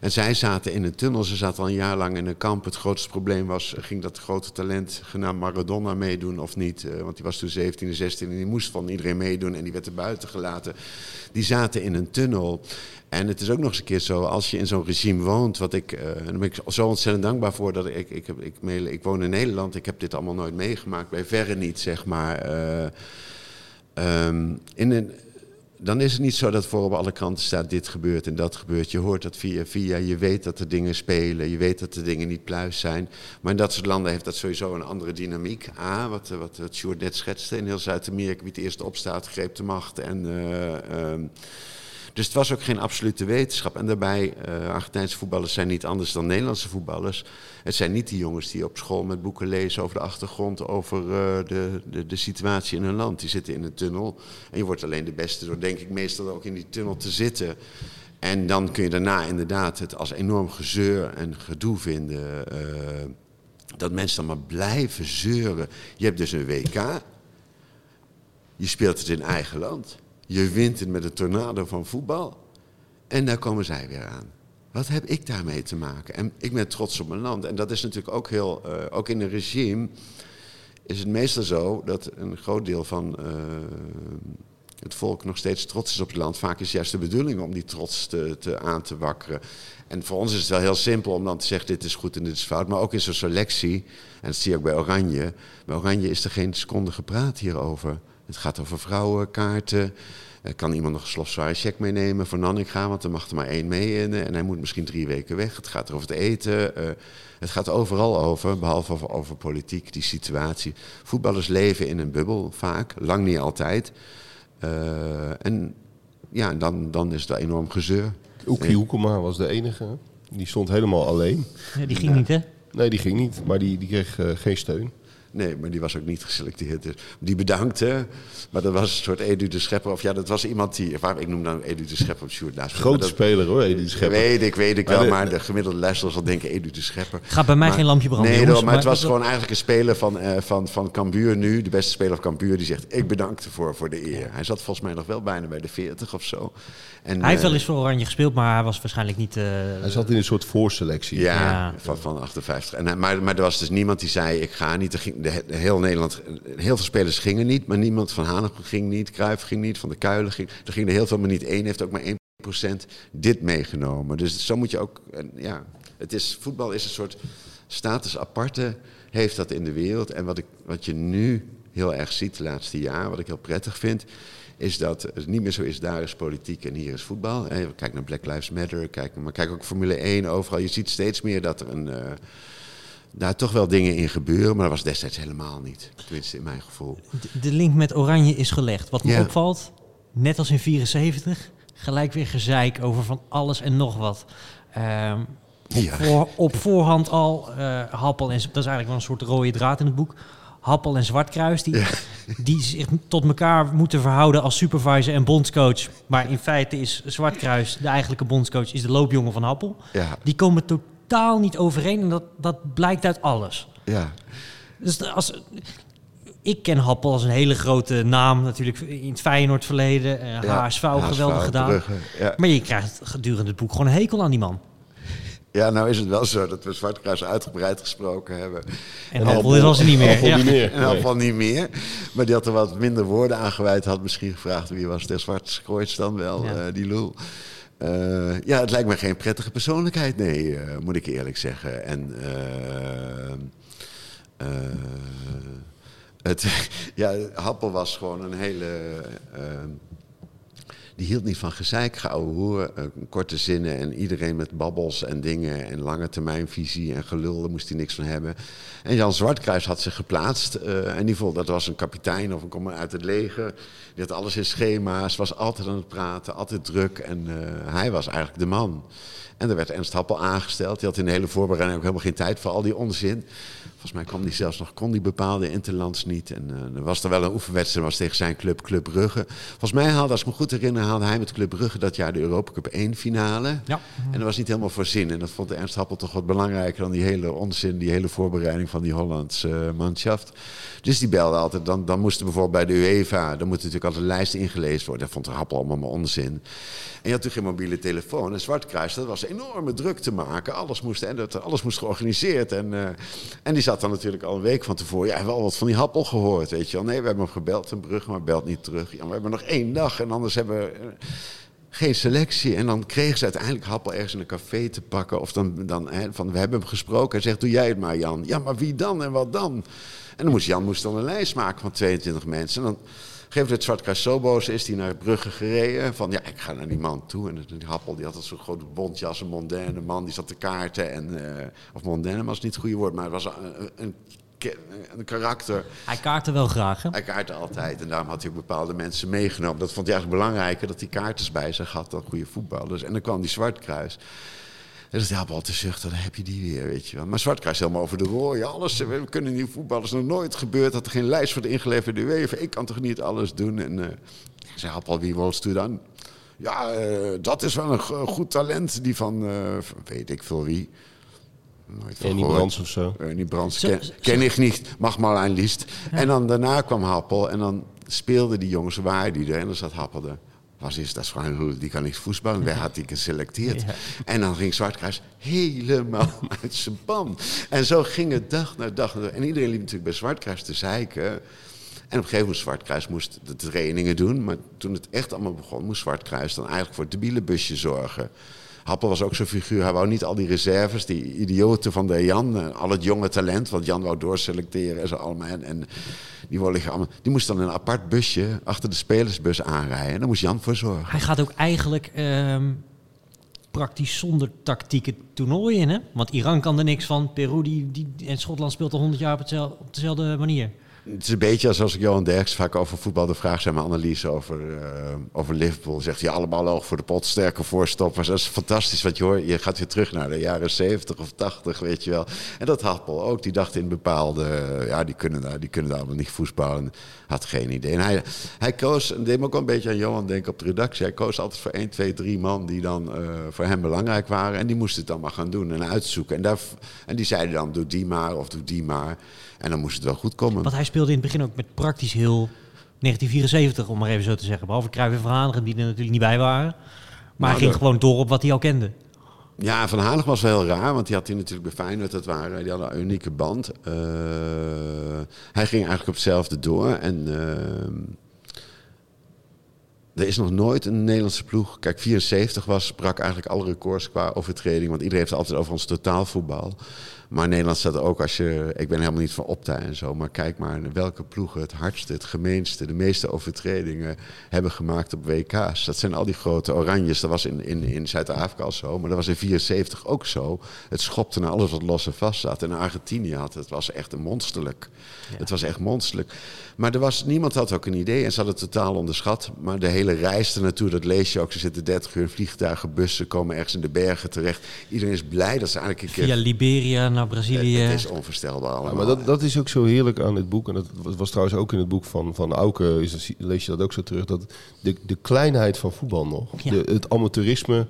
S3: En zij zaten in een tunnel, ze zaten al een jaar lang in een kamp. Het grootste probleem was, ging dat grote talent genaamd Maradona meedoen of niet? Want die was toen 17 en 16 en die moest van iedereen meedoen en die werd er buiten gelaten. Die zaten in een tunnel. En het is ook nog eens een keer zo, als je in zo'n regime woont, wat ik, eh, daar ben ik zo ontzettend dankbaar voor dat ik, ik, ik, ik woon in Nederland, ik heb dit allemaal nooit meegemaakt, bij verre niet, zeg maar. Eh, ehm, in een, dan is het niet zo dat voor op alle kranten staat dit gebeurt en dat gebeurt. Je hoort dat via via, je weet dat er dingen spelen, je weet dat de dingen niet pluis zijn. Maar in dat soort landen heeft dat sowieso een andere dynamiek. A, wat, wat, wat Sjoerd net schetste, in heel Zuid-Amerika wie het eerst opstaat, greep de macht en... eh, ehm, dus het was ook geen absolute wetenschap. En daarbij, eh Argentijnse voetballers zijn niet anders dan Nederlandse voetballers. Het zijn niet die jongens die op school met boeken lezen over de achtergrond, over eh, de, de, de situatie in hun land. Die zitten in een tunnel. En je wordt alleen de beste door, denk ik, meestal ook in die tunnel te zitten. En dan kun je daarna inderdaad het als enorm gezeur en gedoe vinden. eh, dat mensen dan maar blijven zeuren. Je hebt dus een WK. Je speelt het in eigen land. Je wint het met een tornado van voetbal. En daar komen zij weer aan. Wat heb ik daarmee te maken? En ik ben trots op mijn land. En dat is natuurlijk ook heel, eh, ook in een regime is het meestal zo dat een groot deel van eh, het volk nog steeds trots is op het land. Vaak is juist de bedoeling om die trots te, te aan te wakkeren. En voor ons is het wel heel simpel om dan te zeggen dit is goed en dit is fout. Maar ook in zo'n selectie, en dat zie je ook bij Oranje. Bij Oranje is er geen seconde gepraat hierover. Het gaat over vrouwenkaarten. Eh, Kan iemand nog een slofzware check meenemen voor Nanninga? Want er mag er maar één mee in. En hij moet misschien drie weken weg. Het gaat er over het eten. eh, het gaat overal over, behalve over, over politiek, die situatie. Voetballers leven in een bubbel, vaak. Lang niet altijd. en ja, dan, dan is het enorm gezeur.
S2: Oekie Hoekema was de enige. Die stond helemaal alleen.
S1: Ja, die ging niet, hè?
S2: Nee, die ging niet. Maar die, die kreeg geen steun.
S3: Nee, maar die was ook niet geselecteerd. Dus die bedankte. Maar dat was een soort Edu de Schepper. Of ja, dat was iemand die... Waar, ik noem dan Edu de Schepper op Sjoerd
S2: Grote dat, speler hoor, Edu de Schepper.
S3: Weet ik, weet ik wel. maar de gemiddelde luisteraar zal denken Edu de Schepper.
S1: Gaat bij mij geen lampje branden,
S3: Nee,
S1: jongens,
S3: maar, het was gewoon eigenlijk een speler van, uh, van, van Cambuur nu. De beste speler van Cambuur. Die zegt, ik bedank ervoor voor de eer. Hij zat volgens mij nog wel bijna bij de 40 of zo.
S1: En, hij heeft wel eens voor Oranje gespeeld, maar hij was waarschijnlijk niet... Uh,
S2: hij zat in een soort voorselectie.
S3: Ja, ja. Van, van 58. En, maar, maar er was dus niemand die zei, ik ga niet. Er ging, heel Nederland, heel veel spelers gingen niet, maar niemand van Hanegem ging niet. Kruijff ging niet, Van de Kuilen ging. Er gingen heel veel, maar niet één heeft ook maar 1% dit meegenomen. Dus zo moet je ook... Ja, het is, voetbal is een soort status aparte, heeft dat in de wereld. En wat, ik, wat je nu heel erg ziet de laatste jaar, wat ik heel prettig vind is dat het niet meer zo is, daar is politiek en hier is voetbal. Kijk naar Black Lives Matter, kijk, maar kijk ook Formule 1 overal. Je ziet steeds meer dat er een, uh, daar toch wel dingen in gebeuren, maar dat was destijds helemaal niet. Tenminste, in mijn gevoel.
S1: De, link met Oranje is gelegd. Wat me opvalt, net als in 74, gelijk weer gezeik over van alles en nog wat. Uh, op, voor, op, voorhand al, uh, Happel, en dat is eigenlijk wel een soort rode draad in het boek Happel en Zwartkruis, die, die zich tot elkaar moeten verhouden als supervisor en bondscoach. Maar in feite is Zwartkruis, de eigenlijke bondscoach, is de loopjongen van Happel. Ja. Die komen totaal niet overeen en dat, dat blijkt uit alles.
S3: Ja.
S1: Dus als, ik ken Happel als een hele grote naam natuurlijk in het Feyenoord verleden. Uh, ja, HSV, geweldig gedaan. ja. Maar je krijgt gedurende het boek gewoon een hekel aan die man.
S3: Ja, nou is het wel zo dat we Zwartkruis uitgebreid gesproken hebben.
S1: En, en Appel is al niet meer.
S2: Niet meer.
S3: En Appel niet meer. Maar die had er wat minder woorden aan gewijd. Had misschien gevraagd wie was de Zwartkruis dan wel, ja. Uh, die lul. Uh, ja, het lijkt me geen prettige persoonlijkheid, nee, uh, moet ik eerlijk zeggen. En het, ja, Happel was gewoon een hele die hield niet van gezeik, geouwe hoer, uh, korte zinnen en iedereen met babbels en dingen en lange termijnvisie en gelul, daar moest hij niks van hebben. En Jan Zwartkruis had zich geplaatst uh, en die vond dat was een kapitein of een kom uit het leger. Die had alles in schema's, was altijd aan het praten, altijd druk en uh, hij was eigenlijk de man. En er werd Ernst Happel aangesteld. Die had in de hele voorbereiding ook helemaal geen tijd voor al die onzin. Volgens mij kwam hij zelfs nog, kon die bepaalde interlands niet. En uh, er was er wel een oefenwedstrijd, was tegen zijn club, Club Brugge. Volgens mij haalde, als ik me goed herinner, haalde hij met Club Brugge dat jaar de Europa Cup 1 finale. Ja. En dat was niet helemaal voorzien. En dat vond Ernst Happel toch wat belangrijker dan die hele onzin, die hele voorbereiding van die Hollandse uh, manschaft. Dus die belde altijd, dan, dan moesten bijvoorbeeld bij de UEFA, dan moet natuurlijk altijd een lijst ingelezen worden. Dat vond Happel allemaal maar onzin. En je had natuurlijk geen mobiele telefoon. En Zwartkruis, dat was enorme druk te maken. Alles moest, en dat, alles moest georganiseerd. En, uh, en die zat dan natuurlijk al een week van tevoren. Ja, wel wat van die Happel gehoord, weet je wel. Nee, we hebben hem gebeld, een brug, maar belt niet terug. Ja, we hebben nog één dag en anders hebben we... Uh, geen selectie. En dan kregen ze uiteindelijk Happel ergens in een café te pakken. Of dan, dan hè, van, we hebben hem gesproken. Hij zegt, doe jij het maar Jan. Ja, maar wie dan en wat dan? En dan moest Jan moest dan een lijst maken van 22 mensen. En dan geeft het Zwartkruis zo boos is hij naar Brugge gereden. Van ja, ik ga naar die man toe. En die Happel die had zo'n grote bontjas, een mondaine man. Die zat te kaarten. En, uh, of mondaine was niet het goede woord, maar het was een, een een karakter.
S1: Hij kaartte wel graag, hè?
S3: Hij kaartte altijd. En daarom had hij ook bepaalde mensen meegenomen. Dat vond hij eigenlijk belangrijker, dat hij kaartjes bij zich had dan goede voetballers. En dan kwam die Zwartkruis. En dat helpt al te zuchten, dan heb je die weer, weet je wel. Maar Zwartkruis helemaal over de rooi, alles. We kunnen die voetballers nog nooit gebeurd. Dat er geen lijst voor de ingeleverde UEFA. Ik kan toch niet alles doen. En uh, ik zei, al wie wilst u dan? Ja, uh, dat is wel een goed talent. Die van, uh, weet ik veel wie.
S2: Nooit Brands of zo.
S3: Annie Brands ken, ken ik niet. Mag maar een liest. Ja. En dan daarna kwam Happel. En dan speelden die jongens, waar die er. En dan zat Happel er was is dat gewoon, die kan niet voetballen. Wij had die geselecteerd. En dan ging Zwartkruis helemaal uit zijn pan. En zo ging het dag na dag. En iedereen liep natuurlijk bij Zwartkruis te zeiken. En op een gegeven moment Zwartkruis moest de trainingen doen. Maar toen het echt allemaal begon, moest Zwartkruis dan eigenlijk voor het debiele busje zorgen. Happel was ook zo'n figuur. Hij wou niet al die reserves, die idioten van de Jan. Eh, al het jonge talent, want Jan wou doorselecteren en zo allemaal. En, die, allemaal, die moest dan een apart busje achter de spelersbus aanrijden. En daar moest Jan voor zorgen.
S1: Hij gaat ook eigenlijk ehm, praktisch zonder tactieke toernooi in, hè? Want Iran kan er niks van. Peru die, die, en Schotland speelt al 100 jaar op, op dezelfde manier.
S3: Het is een beetje als als ik Johan Derks vaak over voetbal de vraag zijn mijn analyse over, uh, over Liverpool. Zegt hij allemaal oog voor de pot, sterke voorstoppers. Dat is fantastisch wat je hoort. Je gaat weer terug naar de jaren 70 of 80, weet je wel. En dat Happel ook. Die dacht in bepaalde, ja, die kunnen daar, die kunnen daar allemaal niet voetballen. Had geen idee. En hij, hij koos, en deed me ook een beetje aan Johan denken op de redactie. Hij koos altijd voor 1, 2, 3 man die dan uh, voor hem belangrijk waren. En die moesten het dan maar gaan doen en uitzoeken. En, daar, en die zeiden dan, doe die maar of doe die maar. En dan moest het wel goed komen.
S1: Want hij speelde in het begin ook met praktisch heel 1974, om maar even zo te zeggen. Behalve Cruijff en Verhaanigen, die er natuurlijk niet bij waren. Maar hij ging gewoon door op wat hij al kende.
S3: Ja, Van Hanegem was wel heel raar, want die had hij natuurlijk bij Feyenoord, dat waren, die hadden een unieke band. Uh, hij ging eigenlijk op hetzelfde door en uh, er is nog nooit een Nederlandse ploeg, kijk 74 was, brak eigenlijk alle records qua overtreding, want iedereen heeft het altijd over ons totaalvoetbal. Maar Nederland staat ook als je. Ik ben helemaal niet van Opta en zo. Maar kijk maar welke ploegen het hardste, het gemeenste, de meeste overtredingen hebben gemaakt op WK's. Dat zijn al die grote oranjes. Dat was in, in, in Zuid-Afrika al zo. Maar dat was in 74 ook zo. Het schopte naar alles wat los en vast zat. En Argentinië had het. was echt een monsterlijk. Het was echt monsterlijk. Maar er was, niemand had ook een idee. En ze hadden het totaal onderschat. Maar de hele reis ernaartoe, dat lees je ook. Ze zitten 30 uur in vliegtuigen, bussen, komen ergens in de bergen terecht. Iedereen is blij dat ze eigenlijk een
S1: keer... Via Liberia naar Brazilië.
S3: Het, is onvoorstelbaar allemaal.
S2: maar dat, dat is ook zo heerlijk aan dit boek. En dat was trouwens ook in het boek van, van Auke, is lees je dat ook zo terug. Dat de, de kleinheid van voetbal nog. De, het amateurisme,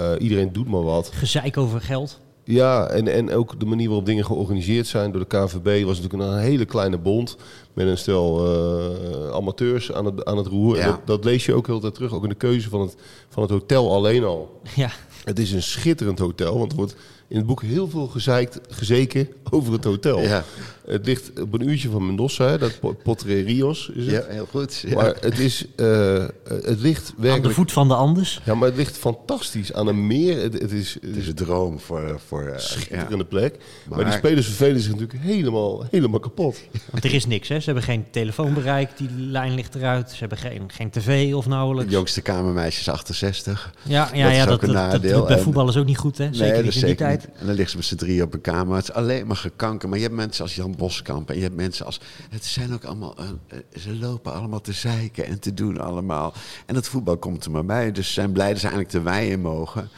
S2: uh, iedereen doet maar wat.
S1: Gezeik over geld.
S2: Ja, en, en ook de manier waarop dingen georganiseerd zijn door de KVB was natuurlijk een hele kleine bond met een stel uh, amateurs aan het, aan het roer. Ja. Dat, dat, lees je ook heel tijd terug, ook in de keuze van het, van het hotel alleen al.
S1: Ja.
S2: Het is een schitterend hotel, want er wordt in het boek heel veel gezeikt, gezeken over het hotel. Ja. Het ligt op een uurtje van Mendoza, dat Potrerios is het.
S3: Ja, heel goed.
S2: Maar het, is, uh, het ligt werkelijk... Aan
S1: de voet van de Andes?
S2: Ja, maar het ligt fantastisch aan een meer. Het, het is,
S3: het is een droom voor... voor uh,
S2: schitterende plek. Maar, maar, die spelers vervelen zich natuurlijk helemaal, helemaal kapot.
S1: Want er is niks, hè? Ze hebben geen telefoonbereik, die lijn ligt eruit. Ze hebben geen, geen tv of nauwelijks.
S3: De jongste kamermeisje 68.
S1: Ja, ja, dat ja, dat, dat, dat, bij voetbal is ook niet goed, hè? Zeker niet in die tijd.
S3: En dan liggen ze met z'n drie op een kamer. Het is alleen maar gekanker. Maar je hebt mensen als Jan Boskamp. En je hebt mensen als. Het zijn ook allemaal. Uh, ze lopen allemaal te zeiken en te doen allemaal. En het voetbal komt er maar bij. Dus zijn blij dat ze eigenlijk te wijden mogen.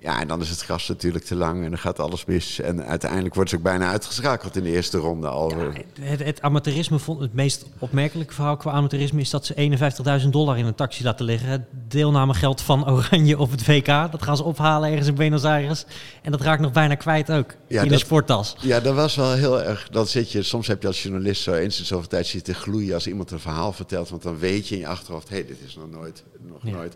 S3: Ja, en dan is het gras natuurlijk te lang en dan gaat alles mis. En uiteindelijk wordt ze ook bijna uitgeschakeld in de eerste ronde al. Ja,
S1: het, het, amateurisme vond het meest opmerkelijke verhaal qua amateurisme is dat ze 51.000 dollar in een taxi laten liggen. Het deelnamegeld van Oranje op het WK. Dat gaan ze ophalen ergens in Buenos Aires. En dat raakt nog bijna kwijt ook ja, in de sporttas.
S3: Ja, dat was wel heel erg. Dan zit je, soms heb je als journalist zo eens in zoveel tijd zitten gloeien als iemand een verhaal vertelt. Want dan weet je in je achterhoofd, hé, hey, dit is nog nooit, nog nooit.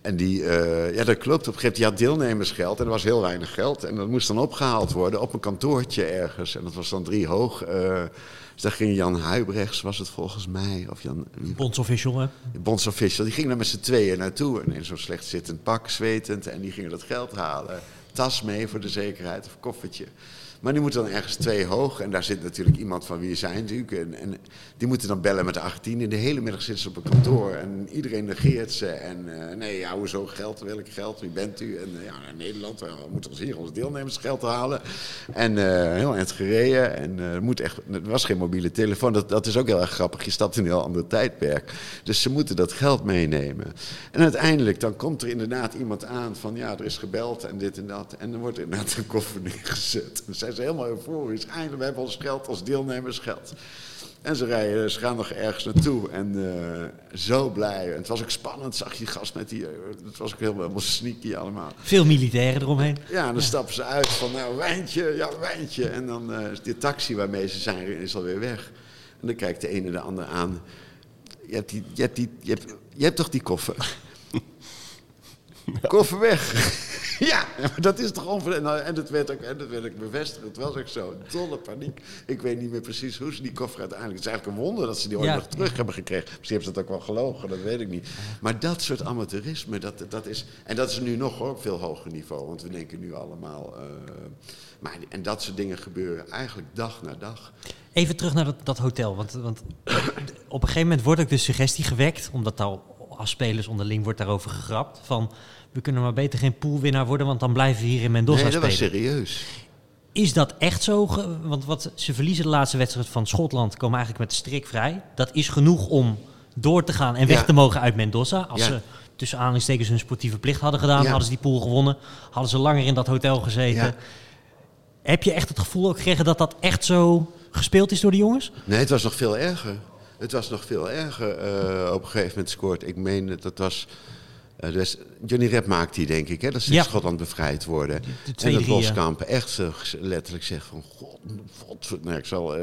S3: En die, uh, ja, dat klopt. Op een gegeven moment, die had deelnemersgeld en er was heel weinig geld. En dat moest dan opgehaald worden op een kantoortje ergens. En dat was dan drie hoog. Uh, dus daar ging Jan Huibrechts, was het volgens mij. Of Jan,
S1: Bondsofficial, hè?
S3: Bondsofficial. Die ging daar met z'n tweeën naartoe. En in zo'n slecht zittend pak, zwetend. En die gingen dat geld halen. Tas mee voor de zekerheid, of koffertje. Maar die moeten dan ergens twee hoog. En daar zit natuurlijk iemand van wie zijn natuurlijk. En, en die moeten dan bellen met de 18. En de hele middag zitten ze op een kantoor. En iedereen negeert ze. En uh, nee, ja, hoezo geld? Welk geld? Wie bent u? En uh, ja, Nederland, we moeten ons hier ons deelnemersgeld halen. En uh, heel eind gereden. En moet echt, was geen mobiele telefoon. Dat, dat is ook heel erg grappig. Je stapt in een heel ander tijdperk. Dus ze moeten dat geld meenemen. En uiteindelijk, dan komt er inderdaad iemand aan van... ja, er is gebeld en dit en dat. En dan wordt er inderdaad een koffer neergezet. En zijn ze helemaal euforisch. Eindelijk, we hebben ons geld als deelnemersgeld. En ze, rijden, ze gaan nog ergens naartoe en uh, zo blij. En het was ook spannend, zag je gast met die... Uh, het was ook helemaal, sneaky allemaal.
S1: Veel militairen eromheen.
S3: Ja, en dan stappen ze uit van, nou, wijntje, ja, wijntje. En dan uh, is die taxi waarmee ze zijn, is alweer weg. En dan kijkt de ene de ander aan. Je hebt, die, je hebt, die, je hebt, je hebt toch die koffer? Koffer weg. ja, dat is toch onverantwoord. En dat werd ook, en dat werd ook bevestigd. Het was ook zo. Dolle paniek. Ik weet niet meer precies hoe ze die koffer uiteindelijk... Het is eigenlijk een wonder dat ze die ooit nog terug hebben gekregen. Misschien hebben ze dat ook wel gelogen, dat weet ik niet. Maar dat soort amateurisme, dat, dat is... En dat is nu nog op veel hoger niveau. Want we denken nu allemaal... Uh, maar, en dat soort dingen gebeuren eigenlijk dag na dag.
S1: Even terug naar dat, dat hotel. Want, want op een gegeven moment wordt ook de suggestie gewekt... omdat al als spelers onderling wordt daarover gegrapt... van we kunnen maar beter geen poolwinnaar worden, want dan blijven we hier in Mendoza
S3: nee,
S1: dat
S3: was serieus.
S1: Is dat echt zo? Want wat, ze verliezen de laatste wedstrijd van Schotland, komen eigenlijk met de strik vrij. Dat is genoeg om door te gaan en weg te mogen uit Mendoza. Als ze tussen aanhalingstekens hun sportieve plicht hadden gedaan, hadden ze die pool gewonnen. Hadden ze langer in dat hotel gezeten. Heb je echt het gevoel ook gekregen dat dat echt zo gespeeld is door de jongens?
S3: Nee, het was nog veel erger. Het was nog veel erger. Uh, op een gegeven moment scoort. Ik meen dat dat was. Uh, dus Johnny Rep maakt die, denk ik, hè, dat ze in Schotland bevrijd worden. en dat Boskamp echt uh, letterlijk zegt van... God, God nou, ik zal...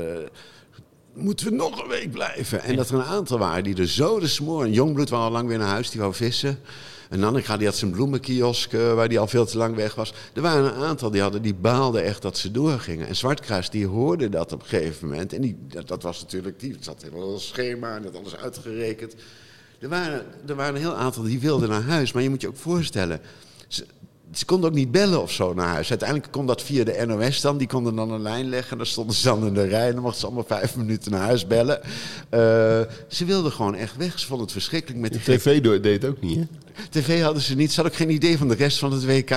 S3: moeten we nog een week blijven? En dat er een aantal waren die er zo de smoor... En Jongbloed was al lang weer naar huis, die wou vissen. En Nannega die had zijn bloemenkiosk uh, waar die al veel te lang weg was. Er waren een aantal die, hadden, die baalden echt dat ze doorgingen. En Zwartkruis die hoorde dat op een gegeven moment. En die, dat, was natuurlijk, die zat in een schema en dat alles uitgerekend. Er waren, er waren een heel aantal die wilden naar huis. Maar je moet je ook voorstellen, ze konden ook niet bellen of zo naar huis. Uiteindelijk kon dat via de NOS dan. Die konden dan een lijn leggen. En dan stonden ze dan in de rij. En dan mochten ze allemaal vijf minuten naar huis bellen. Uh, ze wilden gewoon echt weg. Ze vonden het verschrikkelijk met
S2: de TV deed het ook niet, hè?
S3: TV hadden ze niet. Ze hadden ook geen idee van de rest van het WK.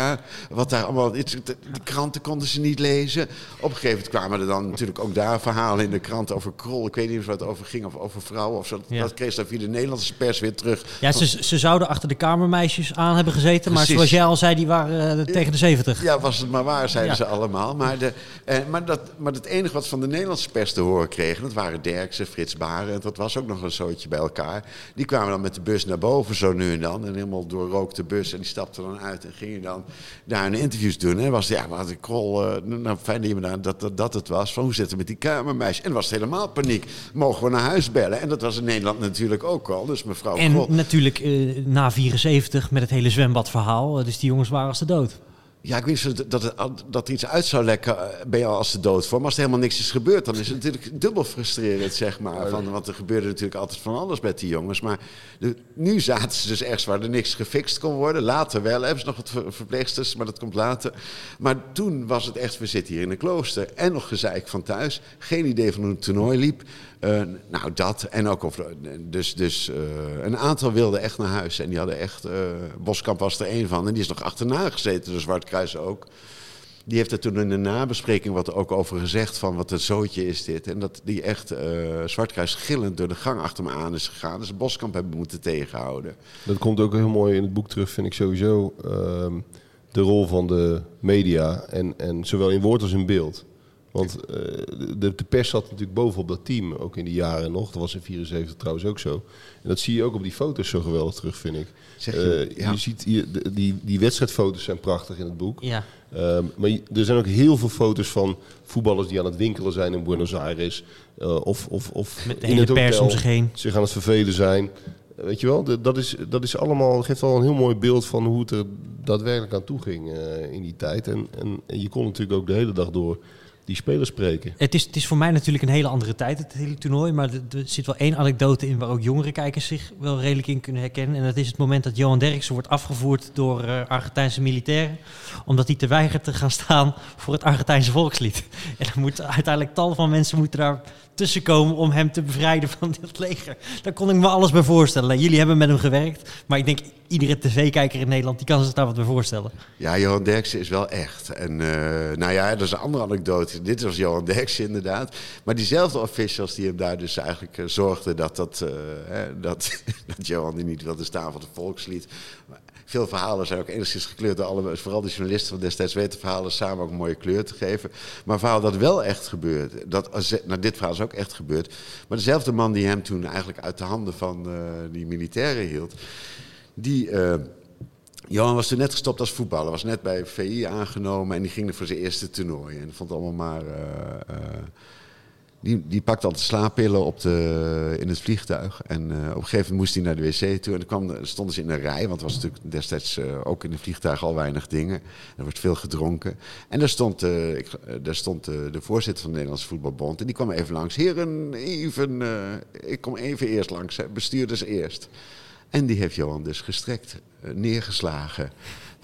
S3: Wat daar allemaal. De kranten konden ze niet lezen. Op een gegeven moment kwamen er dan natuurlijk ook daar verhalen in de krant over Krol. Ik weet niet of het over ging of over vrouwen of zo. Dat kreeg ze via de Nederlandse pers weer terug.
S1: Ja, ze, ze zouden achter de kamermeisjes aan hebben gezeten. Maar zoals jij al zei, die waren uh, tegen de 70.
S3: Ja, was het maar waar, zeiden ze allemaal. Maar, de, eh, maar, dat, maar het enige wat van de Nederlandse pers te horen kregen, dat waren Derksen, Frits Baren. En dat was ook nog een zootje bij elkaar. Die kwamen dan met de bus naar boven zo nu en dan. En helemaal doorrookte bus. En die stapte dan uit en gingen dan daar een interviews doen. En was ja, wat ik krol, uh, nou fijn dat, je dat, dat, dat het was. Van hoe zit het met die kamermeisje? En was het helemaal paniek. Mogen we naar huis bellen? En dat was in Nederland natuurlijk ook al. Dus mevrouw
S1: En natuurlijk uh, na 74 met het hele zwembadverhaal. Dus die jongens waren als de dood.
S3: Ja, ik niet dat, dat, dat iets uit zou lekken, eh, ben je al als de dood voor. Maar als er helemaal niks is gebeurd, dan is het natuurlijk dubbel frustrerend, zeg maar. Van, want er gebeurde natuurlijk altijd van alles met die jongens. Maar nu zaten ze dus ergens waar er niks gefixt kon worden. Later wel, hebben ze nog wat verpleegsters, maar dat komt later. Maar toen was het echt, we zitten hier in een klooster. En nog gezeik van thuis. Geen idee van hoe het toernooi liep. Uh, nou, dat. En ook of, dus, dus uh, een aantal wilden echt naar huis. En die hadden echt. Uh, Boskamp was er één van. En die is nog achterna gezeten, de Zwartkruis ook. Die heeft er toen in de nabespreking wat ook over gezegd. van wat een zootje is dit. En dat die echt Zwartkruis gillend door de gang achter me aan is gegaan. Dus Boskamp hebben moeten tegenhouden.
S2: Dat komt ook heel mooi in het boek terug, vind ik sowieso. Ehm, de rol van de media. En, en zowel in woord als in beeld. Want uh, de, de, pers zat natuurlijk bovenop dat team, ook in die jaren nog. Dat was in 74 trouwens ook zo. En dat zie je ook op die foto's zo geweldig terug, vind ik. Zeg je, uh, ja. je ziet hier, die, die wedstrijdfoto's zijn prachtig in het boek.
S1: Ja.
S2: Um, maar er zijn ook heel veel foto's van voetballers die aan het winkelen zijn in Buenos Aires. Uh, of, of, of
S1: Met de in het pers om zich heen.
S2: Zich aan het vervelen zijn. Weet je wel, dat is, dat is allemaal, geeft al een heel mooi beeld van hoe het er daadwerkelijk aan toe ging in die tijd. En, en, en je kon natuurlijk ook de hele dag door die spelers spreken.
S1: Het is, het is voor mij natuurlijk een hele andere tijd, het hele toernooi. Maar er, zit wel één anekdote in waar ook jongere kijkers zich wel redelijk in kunnen herkennen. En dat is het moment dat Johan Derksen wordt afgevoerd door uh, Argentijnse militairen. Omdat hij te weigert te gaan staan voor het Argentijnse volkslied. En dan moet uiteindelijk tal van mensen moeten daar tussenkomen om hem te bevrijden van dit leger. Daar kon ik me alles bij voorstellen. Jullie hebben met hem gewerkt, maar ik denk iedere tv-kijker in Nederland die kan zich daar wat bij voorstellen.
S3: Ja, Johan Derksen is wel echt. En uh, nou ja, dat is een andere anekdote. Dit was Johan Derksen inderdaad. Maar diezelfde officials die hem daar dus eigenlijk uh, zorgden dat, dat, uh, hè, dat, dat Johan die niet wilde staan voor het volkslied veel verhalen zijn ook enigszins gekleurd door alle, vooral de journalisten van destijds weten verhalen samen ook een mooie kleur te geven. Maar een verhaal dat wel echt gebeurt, dat, nou dit verhaal is ook echt gebeurd, maar dezelfde man die hem toen eigenlijk uit de handen van uh, die militairen hield, die... Uh, Johan was toen net gestopt als voetballer, was net bij VI aangenomen en die ging er voor zijn eerste toernooi. En vond allemaal maar... Uh, die, die pakte altijd slaappillen op de, in het vliegtuig. En uh, op een gegeven moment moest hij naar de wc toe. En dan kwam, stonden ze in een rij, want er was natuurlijk destijds uh, ook in het vliegtuig al weinig dingen. Er wordt veel gedronken. En daar stond, daar stond de voorzitter van de Nederlandse Voetbalbond. En die kwam even langs. Heren, even, ik kom even eerst langs, bestuurders eerst. En die heeft Johan dus gestrekt, neergeslagen.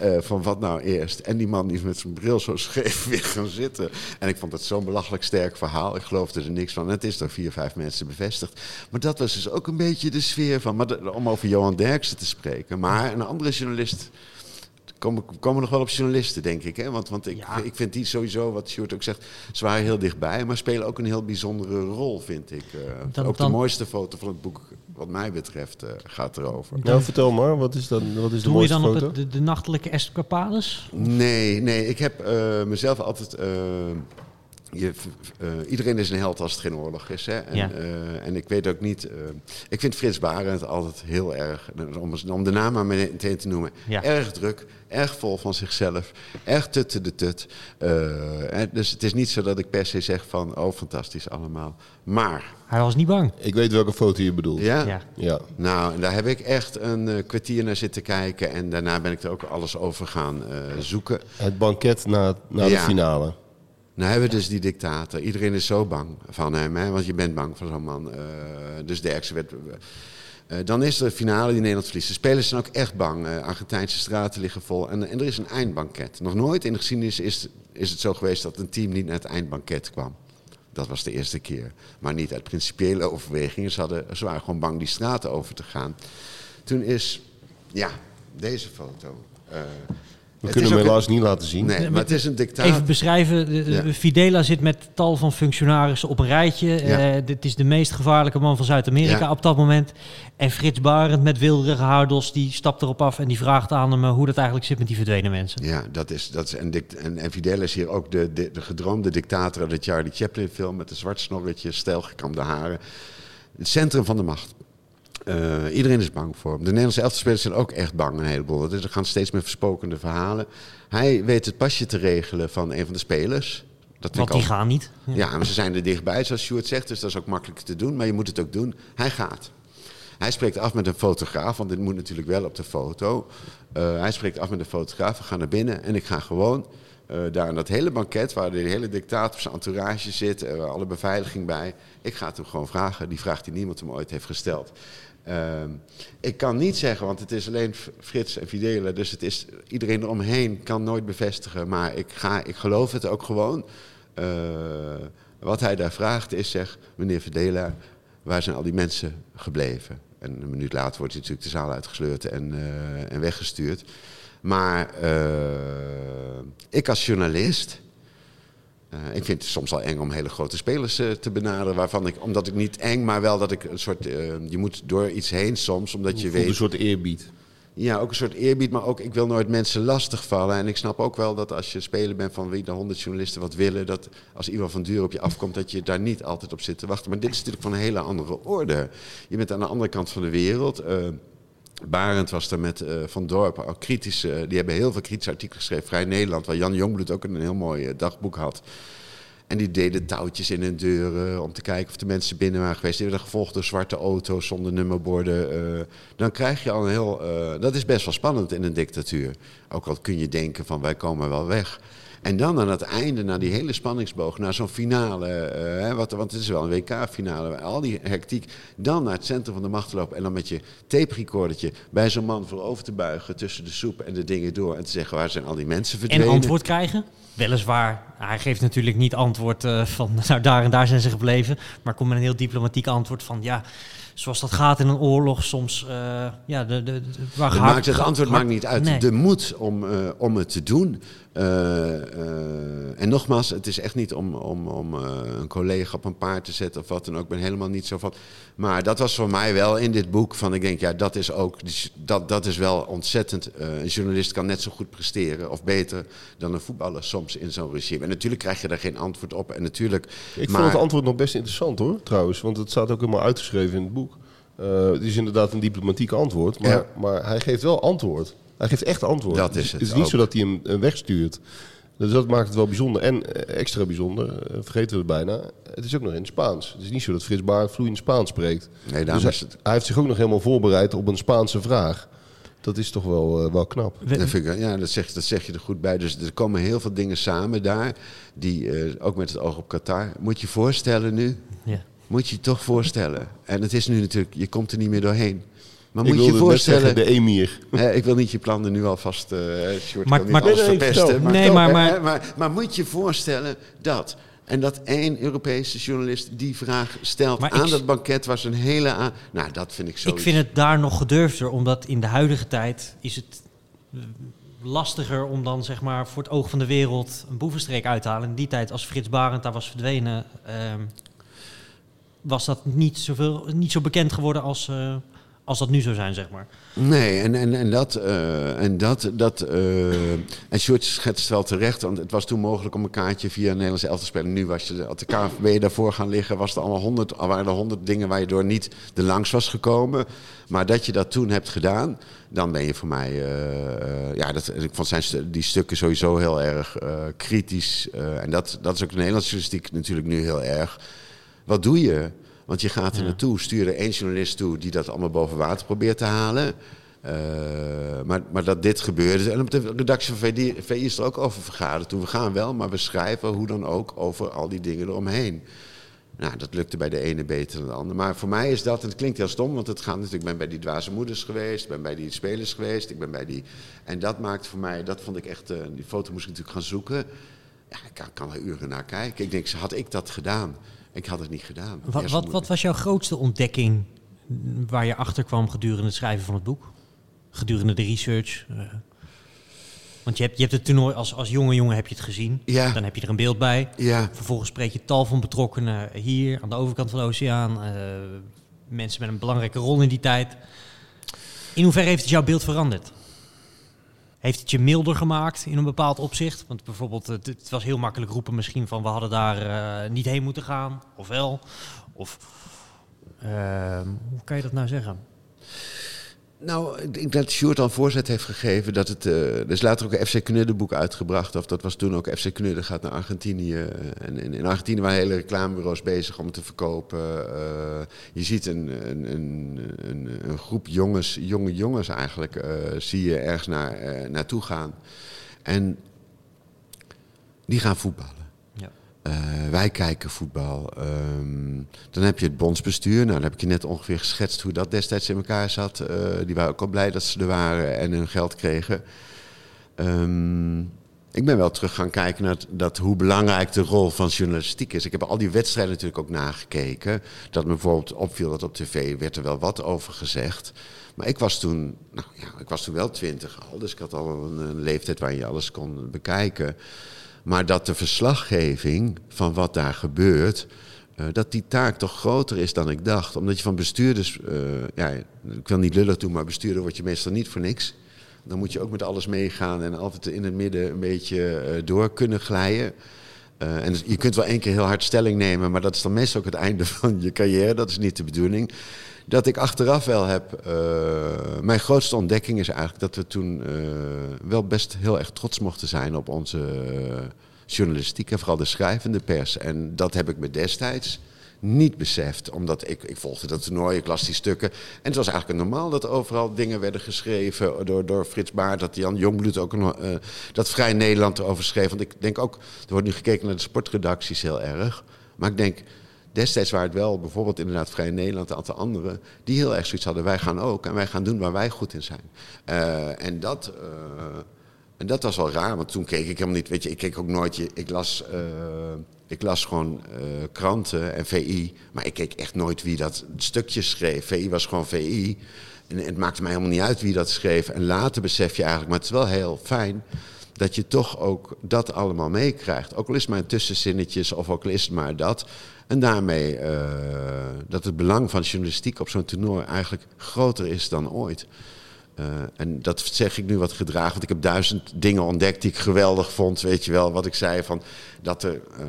S3: Uh, van wat nou eerst? En die man die is met zijn bril zo scheef weer gaan zitten. En ik vond het zo'n belachelijk sterk verhaal. Ik geloofde er niks van. Het is door vier, vijf mensen bevestigd. Maar dat was dus ook een beetje de sfeer van. Maar om over Johan Derksen te spreken. Maar een andere journalist komen, komen nog wel op journalisten, denk ik. Hè? Want, want ik,
S1: Ja.
S3: ik vind die sowieso, wat Sjoerd ook zegt, ze waren heel dichtbij. Maar spelen ook een heel bijzondere rol, vind ik. Eh,
S1: Dan-
S3: ook
S1: dan-
S3: de mooiste foto van het boek, wat mij betreft, eh, gaat erover.
S2: Nou, vertel maar, wat is, dan, wat is de
S1: Doe je dan op het, de, de nachtelijke Escapades?
S3: Nee, nee, ik heb eh, mezelf altijd. Je, eh, iedereen is een held als het geen oorlog is. Hè? En,
S1: Ja.
S3: eh, en ik weet ook niet. eh, ik vind Frits Barend altijd heel erg. Om, om de naam maar meteen te noemen.
S1: Ja.
S3: Erg druk, erg vol van zichzelf. Erg tutte de tut. Eh, en dus het is niet zo dat ik per se zeg van. Oh, fantastisch allemaal. Maar.
S1: Hij was niet bang.
S2: Ik weet welke foto je bedoelt.
S3: Ja,
S1: Ja.
S2: Ja.
S3: nou, en daar heb ik echt een kwartier naar zitten kijken. En daarna ben ik er ook alles over gaan eh, zoeken.
S2: Het banket na, na de
S3: Ja.
S2: finale.
S3: Nou hebben we dus die dictator. Iedereen is zo bang van hem, hè? want je bent bang van zo'n man. Eh, dus de ergste werd... eh, dan is er de finale die Nederland verliest. De spelers zijn ook echt bang. Eh, Argentijnse straten liggen vol. En, er is een eindbanket. Nog nooit in de geschiedenis is, is het zo geweest dat een team niet naar het eindbanket kwam. Dat was de eerste keer. Maar niet uit principiële overwegingen. Ze, hadden, waren gewoon bang die straten over te gaan. Toen is, ja, deze foto. eh, het
S2: kunnen hem
S3: ook
S2: helaas niet laten zien.
S3: Nee, maar het is een dictator.
S1: Even beschrijven. De, de-
S3: Ja.
S1: Fidela zit met tal van functionarissen op een rijtje.
S3: Ja.
S1: Eh, dit is de meest gevaarlijke man van Zuid-Amerika
S3: Ja.
S1: op dat moment. En Frits Barend met wilderige haardos, die stapt erop af en die vraagt aan hem eh, hoe dat eigenlijk zit met die verdwenen mensen.
S3: Ja, dat is, dat is en, dict, en, en Fidel is hier ook de, de, de gedroomde dictator uit de Charlie Chaplin film met de zwart snorretje, stijlgekamde haren. Het centrum van de macht. Eh, iedereen is bang voor hem. De Nederlandse elftalspelers zijn ook echt bang, een heleboel. Dus er gaan steeds meer verspokende verhalen. Hij weet het pasje te regelen van een van de spelers. Dat
S1: Want die
S3: al-
S1: gaan niet.
S3: ja, maar ze zijn er dichtbij, zoals Stuart zegt. Dus dat is ook makkelijk te doen. Maar je moet het ook doen. Hij gaat. Hij spreekt af met een fotograaf, want dit moet natuurlijk wel op de foto. Eh, hij spreekt af met een fotograaf. We gaan naar binnen en ik ga gewoon eh, daar aan dat hele banket... waar de hele dictator zijn entourage zit, alle beveiliging bij... ik ga het hem gewoon vragen. Die vraag die niemand hem ooit heeft gesteld. Ehm, ik kan niet zeggen, want het is alleen Frits en Fidela... dus het is, iedereen eromheen kan nooit bevestigen. Maar ik, ga, ik geloof het ook gewoon... Eh, wat hij daar vraagt is, zeg, meneer Verdela, waar zijn al die mensen gebleven? En een minuut later wordt hij natuurlijk de zaal uitgesleurd en, eh, en weggestuurd. Maar eh, ik als journalist, ik vind het soms al eng om hele grote spelers eh, te benaderen, waarvan ik, omdat ik niet eng, maar wel dat ik een soort, eh, je moet door iets heen soms, omdat je weet...
S2: een soort eerbied.
S3: Ja, ook een soort eerbied, maar ook ik wil nooit mensen lastigvallen. En ik snap ook wel dat als je speler bent van wie de honderd journalisten wat willen, dat als Iwan van Duur op je afkomt, dat je daar niet altijd op zit te wachten. Maar dit is natuurlijk van een hele andere orde. Je bent aan de andere kant van de wereld. eh, Barend was er met eh, Van Dorp, al kritische, die hebben heel veel kritische artikelen geschreven. Vrij Nederland, waar Jan Jongbloed ook een heel mooi eh, dagboek had. En die deden touwtjes in hun deuren om te kijken of de mensen binnen waren geweest. Die werden gevolgd door zwarte auto's zonder nummerborden. eh. dan krijg je al een heel... eh, dat is best wel spannend in een dictatuur. Ook al kun je denken van wij komen wel weg. En dan aan het einde, naar die hele spanningsboog, naar zo'n finale. eh, hè, wat, want het is wel een WK-finale. Al die hectiek. Dan naar het centrum van de macht te lopen. En dan met je tape recordertje bij zo'n man voorover te buigen tussen de soep en de dingen door. En te zeggen waar zijn al die mensen
S1: En
S3: verdwenen.
S1: antwoord krijgen. Weliswaar, hij geeft natuurlijk niet antwoord eh, van nou, daar en daar zijn ze gebleven. Maar komt met een heel diplomatiek antwoord van ja, zoals dat gaat in een oorlog soms. eh, ja, de, de, de- waar
S3: Het, maakt, het antwoord
S1: hard-
S3: maakt niet uit.
S1: Nee.
S3: De moed om, eh, om het te doen. Eh, eh, en nogmaals, het is echt niet om, om, om eh, een collega op een paard te zetten of wat dan ook. Ik ben helemaal niet zo van. Maar dat was voor mij wel in dit boek. Van ik denk, ja, dat is ook. Dat, dat is wel ontzettend. eh, een journalist kan net zo goed presteren of beter dan een voetballer soms in zo'n regime. En natuurlijk krijg je daar geen antwoord op. En natuurlijk.
S2: Ik
S3: maar,
S2: vond het antwoord nog best interessant hoor, trouwens. Want het staat ook helemaal uitgeschreven in het boek. Eh, het is inderdaad een diplomatiek antwoord. Maar,
S3: Ja.
S2: maar hij geeft wel antwoord. Hij geeft echt antwoord.
S3: Dat is het
S2: Het is niet
S3: ook.
S2: zo dat hij hem wegstuurt. Dus dat maakt het wel bijzonder. En eh, extra bijzonder, eh, vergeten we het bijna. Het is ook nog in het Spaans. Het is niet zo dat Frits vloeiend Spaans spreekt.
S3: Nee,
S2: Dus
S3: daarom
S2: hij,
S3: is het.
S2: hij heeft zich ook nog helemaal voorbereid op een Spaanse vraag. Dat is toch wel, wel knap.
S1: We-
S3: Dat, vind ik, ja, dat, zeg, dat zeg je er goed bij. Dus er komen heel veel dingen samen daar. Die, eh, ook met het oog op Qatar. Moet je je voorstellen nu.
S1: ja.
S3: Moet je je toch voorstellen. En het is nu natuurlijk, je komt er niet meer doorheen. Maar
S2: ik
S3: moet je je
S2: wilde net zeggen,
S3: voorstellen.
S2: de emir.
S3: Hè, ik wil niet je plannen nu alvast. eh Sjoerd,
S1: Maar-
S3: kan niet
S1: maar-
S3: alles
S2: Nee,
S3: verpesten. maar,
S1: Nee, maar- maar-
S3: hè, maar, maar moet je je voorstellen dat. En dat één Europese journalist die vraag stelt
S1: Maar
S3: aan
S1: ik-
S3: dat banket was een hele. aan- nou, dat vind ik zo.
S1: Ik vind het daar nog gedurfder, omdat in de huidige tijd is het. lastiger om dan zeg maar voor het oog van de wereld een boevenstreek uit te halen. In die tijd als Frits Barend daar was verdwenen, ehm, was dat niet, zoveel, niet zo bekend geworden als, uh, als dat nu zou zijn, zeg maar.
S3: Nee, en, en, en dat. Uh, en dat, dat uh, en Sjoerd schetst wel terecht, want het was toen mogelijk om een kaartje via Nederlands elftal te spelen. Nu was je, had de KNVB daarvoor gaan liggen, was er allemaal honderd, waren er honderd dingen waar je door niet de langs was gekomen. Maar dat je dat toen hebt gedaan, dan ben je voor mij. Ja, dat, ik vond zijn die stukken sowieso heel erg kritisch. en dat, dat is ook de Nederlandse journalistiek natuurlijk nu heel erg. Wat doe je? Want je gaat er naartoe, stuur er één journalist toe die dat allemaal boven water probeert te halen. Uh, maar, maar dat dit gebeurde. En op de redactie van VI, VI is er ook over vergaderd. Toen we gaan wel, maar we schrijven hoe dan ook over al die dingen eromheen. Nou, dat lukte bij de ene beter dan de andere. Maar voor mij is dat, en het klinkt heel stom, want het gaat natuurlijk, ik ben bij die dwaze moeders geweest, ik ben bij die spelers geweest, ik ben bij die. En dat maakt voor mij, dat vond ik echt, uh, die foto moest ik natuurlijk gaan zoeken. Ja, ik kan, kan er uren naar kijken. Ik denk, had ik dat gedaan? Ik had het niet gedaan.
S1: Wat, wat, wat, was jouw grootste ontdekking waar je achter kwam gedurende het schrijven van het boek? Gedurende de research? Uh, want je hebt, je hebt het toernooi als, als jonge jongen heb je het gezien.
S3: Ja.
S1: Dan heb je er een beeld bij.
S3: Ja.
S1: Vervolgens spreek je tal van betrokkenen hier aan de overkant van de oceaan. Uh, mensen met een belangrijke rol in die tijd. In hoeverre heeft het jouw beeld veranderd? Heeft het je milder gemaakt in een bepaald opzicht? Want bijvoorbeeld, het, het was heel makkelijk roepen misschien van we hadden daar uh, niet heen moeten gaan, of wel. Of uh, hoe kan je dat nou zeggen?
S3: Nou, ik denk dat Sjoerd al voorzet heeft gegeven dat het... Uh, er is later ook een FC Knudde boek uitgebracht. Of dat was toen ook FC Knudde gaat naar Argentinië. En, en in Argentinië waren hele reclamebureaus bezig om te verkopen. Uh, je ziet een, een, een, een, groep jongens, jonge jongens eigenlijk, zie je ergens naar, naartoe gaan. En die gaan voetballen. Uh, wij kijken voetbal. Um, dan heb je het bondsbestuur. Nou, dan heb ik je net ongeveer geschetst hoe dat destijds in elkaar zat. Uh, die waren ook al blij dat ze er waren en hun geld kregen. Um, ik ben wel terug gaan kijken naar dat, hoe belangrijk de rol van journalistiek is. Ik heb al die wedstrijden natuurlijk ook nagekeken. Dat me bijvoorbeeld opviel dat op tv werd er wel wat over gezegd. Maar ik was toen, nou ja, ik was toen wel twintig al. Dus ik had al een, een leeftijd waar je alles kon bekijken. Maar dat de verslaggeving van wat daar gebeurt, uh, dat die taak toch groter is dan ik dacht. Omdat je van bestuurders, uh, ja, ik wil niet lullig doen, maar bestuurder word je meestal niet voor niks. Dan moet je ook met alles meegaan en altijd in het midden een beetje uh, door kunnen glijden. En je kunt wel één keer heel hard stelling nemen, maar dat is dan meestal ook het einde van je carrière. Dat is niet de bedoeling dat ik achteraf wel heb. Uh, mijn grootste ontdekking is eigenlijk dat we toen uh, wel best heel erg trots mochten zijn op onze journalistiek en vooral de schrijvende pers. En dat heb ik me destijds niet beseft, omdat ik, ik volgde dat toernooi, ik las die stukken. En het was eigenlijk normaal dat overal dingen werden geschreven door, door Frits Baart, dat Jan Jongbloed ook een, dat Vrij Nederland erover schreef. Want ik denk ook, er wordt nu gekeken naar de sportredacties heel erg. Maar ik denk, Destijds waren het wel bijvoorbeeld inderdaad Vrij Nederland, een aantal anderen, die heel erg zoiets hadden. Wij gaan ook en wij gaan doen waar wij goed in zijn. Uh, en dat. Uh, en dat was wel raar, want toen keek ik helemaal niet. Weet je, ik keek ook nooit. Ik las, uh, ik las gewoon kranten en VI. Maar ik keek echt nooit wie dat stukje schreef. VI was gewoon VI. En het maakte mij helemaal niet uit wie dat schreef. En later besef je eigenlijk, maar het is wel heel fijn dat je toch ook dat allemaal meekrijgt. Ook al is het maar tussenzinnetjes of ook al is het maar dat. En daarmee uh, dat het belang van journalistiek op zo'n toernooi eigenlijk groter is dan ooit. Uh, en dat zeg ik nu wat gedragen, want ik heb duizend dingen ontdekt die ik geweldig vond. Weet je wel, wat ik zei van dat er uh,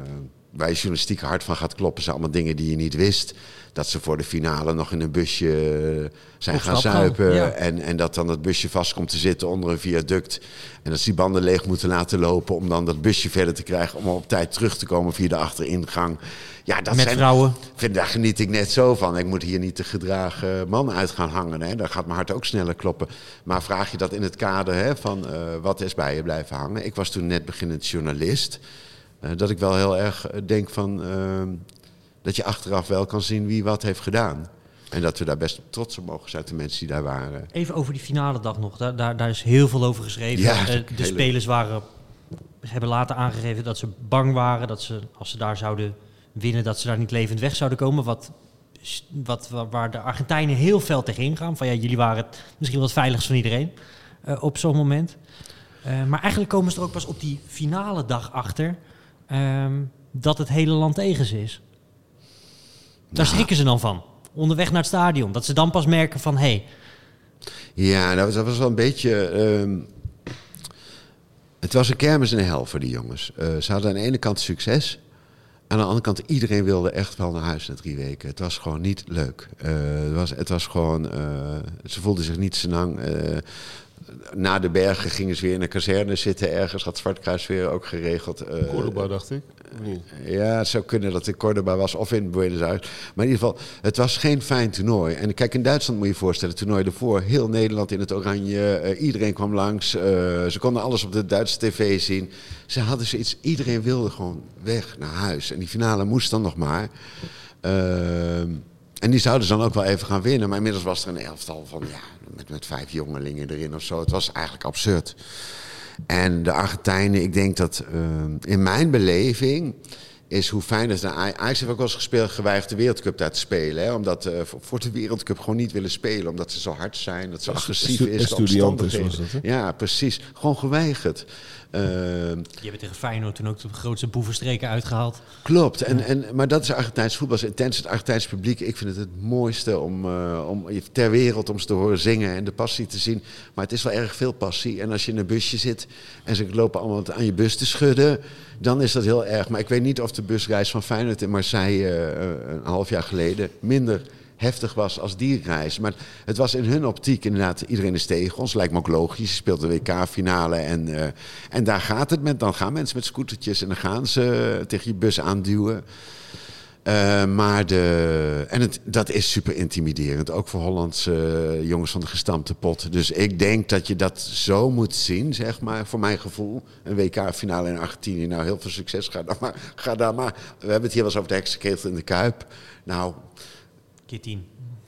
S3: bij journalistiek hard van gaat kloppen, zijn allemaal dingen die je niet wist dat ze voor de finale nog in een busje zijn gaan zuipen. En, en dat dan het busje vast komt te zitten onder een viaduct. En dat ze die banden leeg moeten laten lopen om dan dat busje verder te krijgen. Om op tijd terug te komen via de achteringang. Ja, dat
S1: Met
S3: zijn,
S1: vrouwen.
S3: Vind, daar geniet ik net zo van. Ik moet hier niet de gedragen man uit gaan hangen. Hè. Daar gaat mijn hart ook sneller kloppen. Maar vraag je dat in het kader hè, van uh, wat is bij je blijven hangen. Ik was toen net beginnend journalist. Uh, dat ik wel heel erg denk van... Uh, dat je achteraf wel kan zien wie wat heeft gedaan. En dat we daar best trots op mogen zijn, de mensen die daar waren.
S1: Even over die finale dag nog. Daar, daar, daar is heel veel over geschreven.
S3: Ja,
S1: uh, de hele... spelers waren, hebben later aangegeven dat ze bang waren. Dat ze, als ze daar zouden winnen, dat ze daar niet levend weg zouden komen. Wat, wat, waar de Argentijnen heel fel tegenin gaan. Van ja, jullie waren het misschien wel het veiligst van iedereen uh, op zo'n moment. Eh, maar eigenlijk komen ze er ook pas op die finale dag achter ehm, dat het hele land tegen ze is. Daar
S3: Nou.
S1: schrikken ze dan van. Onderweg naar het stadion. Dat ze dan pas merken van, hé, hey,
S3: Ja, dat was, dat was wel een beetje. ehm, het was een kermis en een hel voor die jongens. Eh, ze hadden aan de ene kant succes. Aan de andere kant, iedereen wilde echt wel naar huis na drie weken. Het was gewoon niet leuk. Eh, het, was, het was gewoon. eh, ze voelden zich niet senang. Eh na de bergen gingen ze weer in een kazerne zitten ergens. Had Zwartkruis weer ook geregeld. eh,
S2: Cordoba, dacht ik.
S3: Ja, het zou kunnen dat het in Cordoba was of in Buenos Aires. Maar in ieder geval, het was geen fijn toernooi. En kijk, in Duitsland moet je je voorstellen, het toernooi ervoor. Heel Nederland in het oranje, eh, iedereen kwam langs. eh, ze konden alles op de Duitse tv zien. Ze hadden zoiets, iedereen wilde gewoon weg naar huis. En die finale moest dan nog maar. Ehm, en die zouden ze dan ook wel even gaan winnen. Maar inmiddels was er een elftal van, ja, met, met vijf jongelingen erin of zo. Het was eigenlijk absurd. En de Argentijnen, ik denk dat eh, in mijn beleving is hoe fijn het is. Ajax heeft ook wel eens gespeeld, geweigerd de Wereldcup daar te spelen. Hè? Omdat eh, voor- de Wereldcup gewoon niet willen spelen. Omdat ze zo hard zijn, dat ze agressief is. de omstandigheden. Ja, precies. Gewoon geweigerd. Ehm,
S1: je hebt tegen Feyenoord toen ook de grootste boevenstreken uitgehaald.
S3: Klopt, en, en, maar dat is Argentijns voetbal, is intens. Het Argentijns publiek, ik vind het het mooiste om, eh, om ter wereld om ze te horen zingen en de passie te zien. Maar het is wel erg veel passie. En als je in een busje zit en ze lopen allemaal aan je bus te schudden, dan is dat heel erg. Maar ik weet niet of de busreis van Feyenoord in Marseille eh, een half jaar geleden minder heftig was als die reis. Maar het was in hun optiek inderdaad, iedereen is tegen ons. Lijkt me ook logisch. Je speelt de WK-finale en, eh, en daar gaat het met. Dan gaan mensen met scootertjes en dan gaan ze tegen je bus aanduwen. Eh, maar de, en het, dat is super intimiderend, ook voor Hollandse eh, jongens van de gestampte pot. Dus ik denk dat je dat zo moet zien, zeg maar, voor mijn gevoel. Een WK-finale in Argentinië, nou heel veel succes, ga, dan maar, ga daar maar. We hebben het hier wel eens over de heksenketel in de Kuip. Nou,
S1: Keer tien.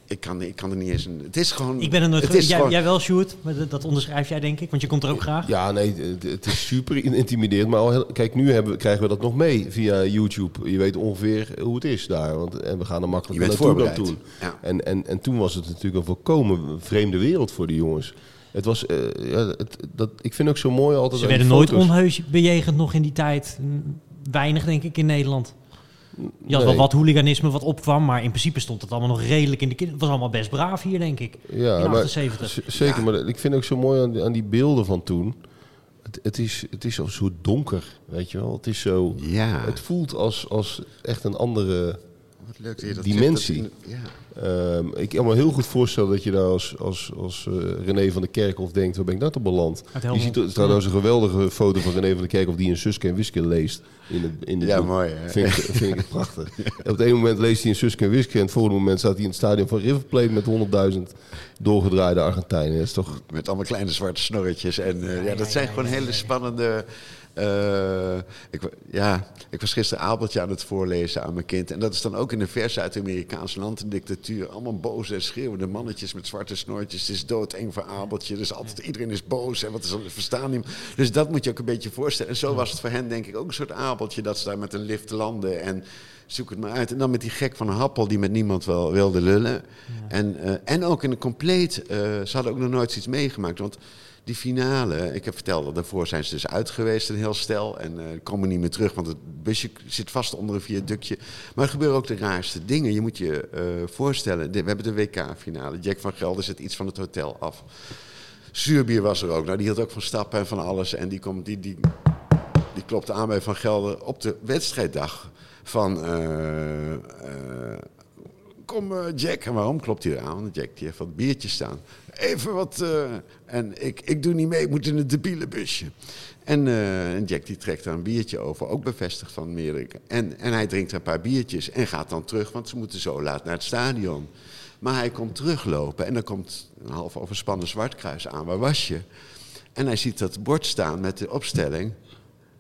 S3: ik kan, ik kan er niet eens een... Het is gewoon...
S1: Ik ben er nooit
S3: het is
S1: Jij,
S3: gewoon-
S1: jij wel, Sjoerd. Maar dat- Dat onderschrijf jij, denk ik. Want je komt er ook graag.
S2: Ja, nee, het, het is super intimiderend. Maar al heel- kijk, nu hebben, we- krijgen we dat nog mee via YouTube. Je weet ongeveer hoe het is daar. Want, en we gaan er
S3: bent
S2: naartoe dan
S3: voorbereid.
S2: toen.
S3: Ja.
S2: En, en, en toen was het natuurlijk een volkomen vreemde wereld voor die jongens. Het was, eh, ja, het, dat, ik vind ook zo mooi altijd
S1: Ze werden nooit onheus bejegend nog in die tijd. Weinig, denk ik, in Nederland. Je had wel wat hooliganisme wat opkwam, maar in principe stond het allemaal nog redelijk in de kin. Het was allemaal best braaf hier, denk ik.
S2: Ja,
S1: in
S2: maar
S1: 78.
S2: z- zeker. Maar ik vind ook zo mooi aan, die- aan die beelden van toen. Het, het, is, het is zo donker, weet je wel. Het is zo...
S3: Ja,
S2: Het voelt als, als echt een andere...
S3: wat leuk dat je dat
S2: dimensie.
S3: zegt, dat- ja.
S2: Ehm, ik kan me heel goed voorstellen dat je daar als, als, als eh, René van der Kerkhof denkt... waar ben ik nou toch beland? Je ziet trouwens een geweldige foto van René van der Kerkhof... die een Suske en Wiske leest in het, in het
S3: Ja,
S2: boek.
S3: mooi, hè?
S2: Vind ik, vind ik het prachtig. Op het ene moment leest hij een Suske en Wiske... en het volgende moment staat hij in het stadion van River Plate... met 100.000 doorgedraaide Argentijnen. Dat is toch...
S3: Met allemaal kleine zwarte snorretjes. En eh, ja,
S1: ja,
S3: dat zijn
S1: ja,
S3: gewoon
S1: ja,
S3: hele
S1: ja.
S3: spannende. Eh, ik, ja, ik was gisteren Abeltje aan het voorlezen aan mijn kind. En dat is dan ook in een vers Zuid-Amerikaans land, een dictatuur. Allemaal boze en schreeuwende mannetjes met zwarte snorretjes. Het is doodeng voor Abeltje. Dus altijd, iedereen is boos. En wat is er verstaan niet. Dus dat moet je ook een beetje voorstellen. En zo was het voor hen, denk ik, ook een soort Abeltje. Dat ze daar met een lift landen. En zoek het maar uit. En dan met die gek van Happel die met niemand wel wilde lullen. En, eh, en ook in een compleet. eh, ze hadden ook nog nooit zoiets meegemaakt. Want die finale, ik heb verteld dat daarvoor zijn ze dus uit geweest, een heel stel. En eh, komen niet meer terug, want het busje zit vast onder een viaductje. Maar er gebeuren ook de raarste dingen. Je moet je eh, voorstellen, we hebben de WK-finale. Jack van Gelder zet iets van het hotel af. Zuurbier was er ook. Nou, die hield ook van stappen en van alles. En die, komt, die, die, die klopte aan bij Van Gelder op de wedstrijddag. Van, eh, kom eh, Jack. En waarom klopt hij eraan? Want Jack die heeft wat biertjes staan. Even wat, eh, en ik, ik doe niet mee, ik moet in het debiele busje. En, eh, Jack die trekt er een biertje over, ook bevestigd van meerdere. En, en hij drinkt een paar biertjes en gaat dan terug, want ze moeten zo laat naar het stadion. Maar hij komt teruglopen en dan komt een half overspannen zwartkruis aan. Waar was je? En hij ziet dat bord staan met de opstelling.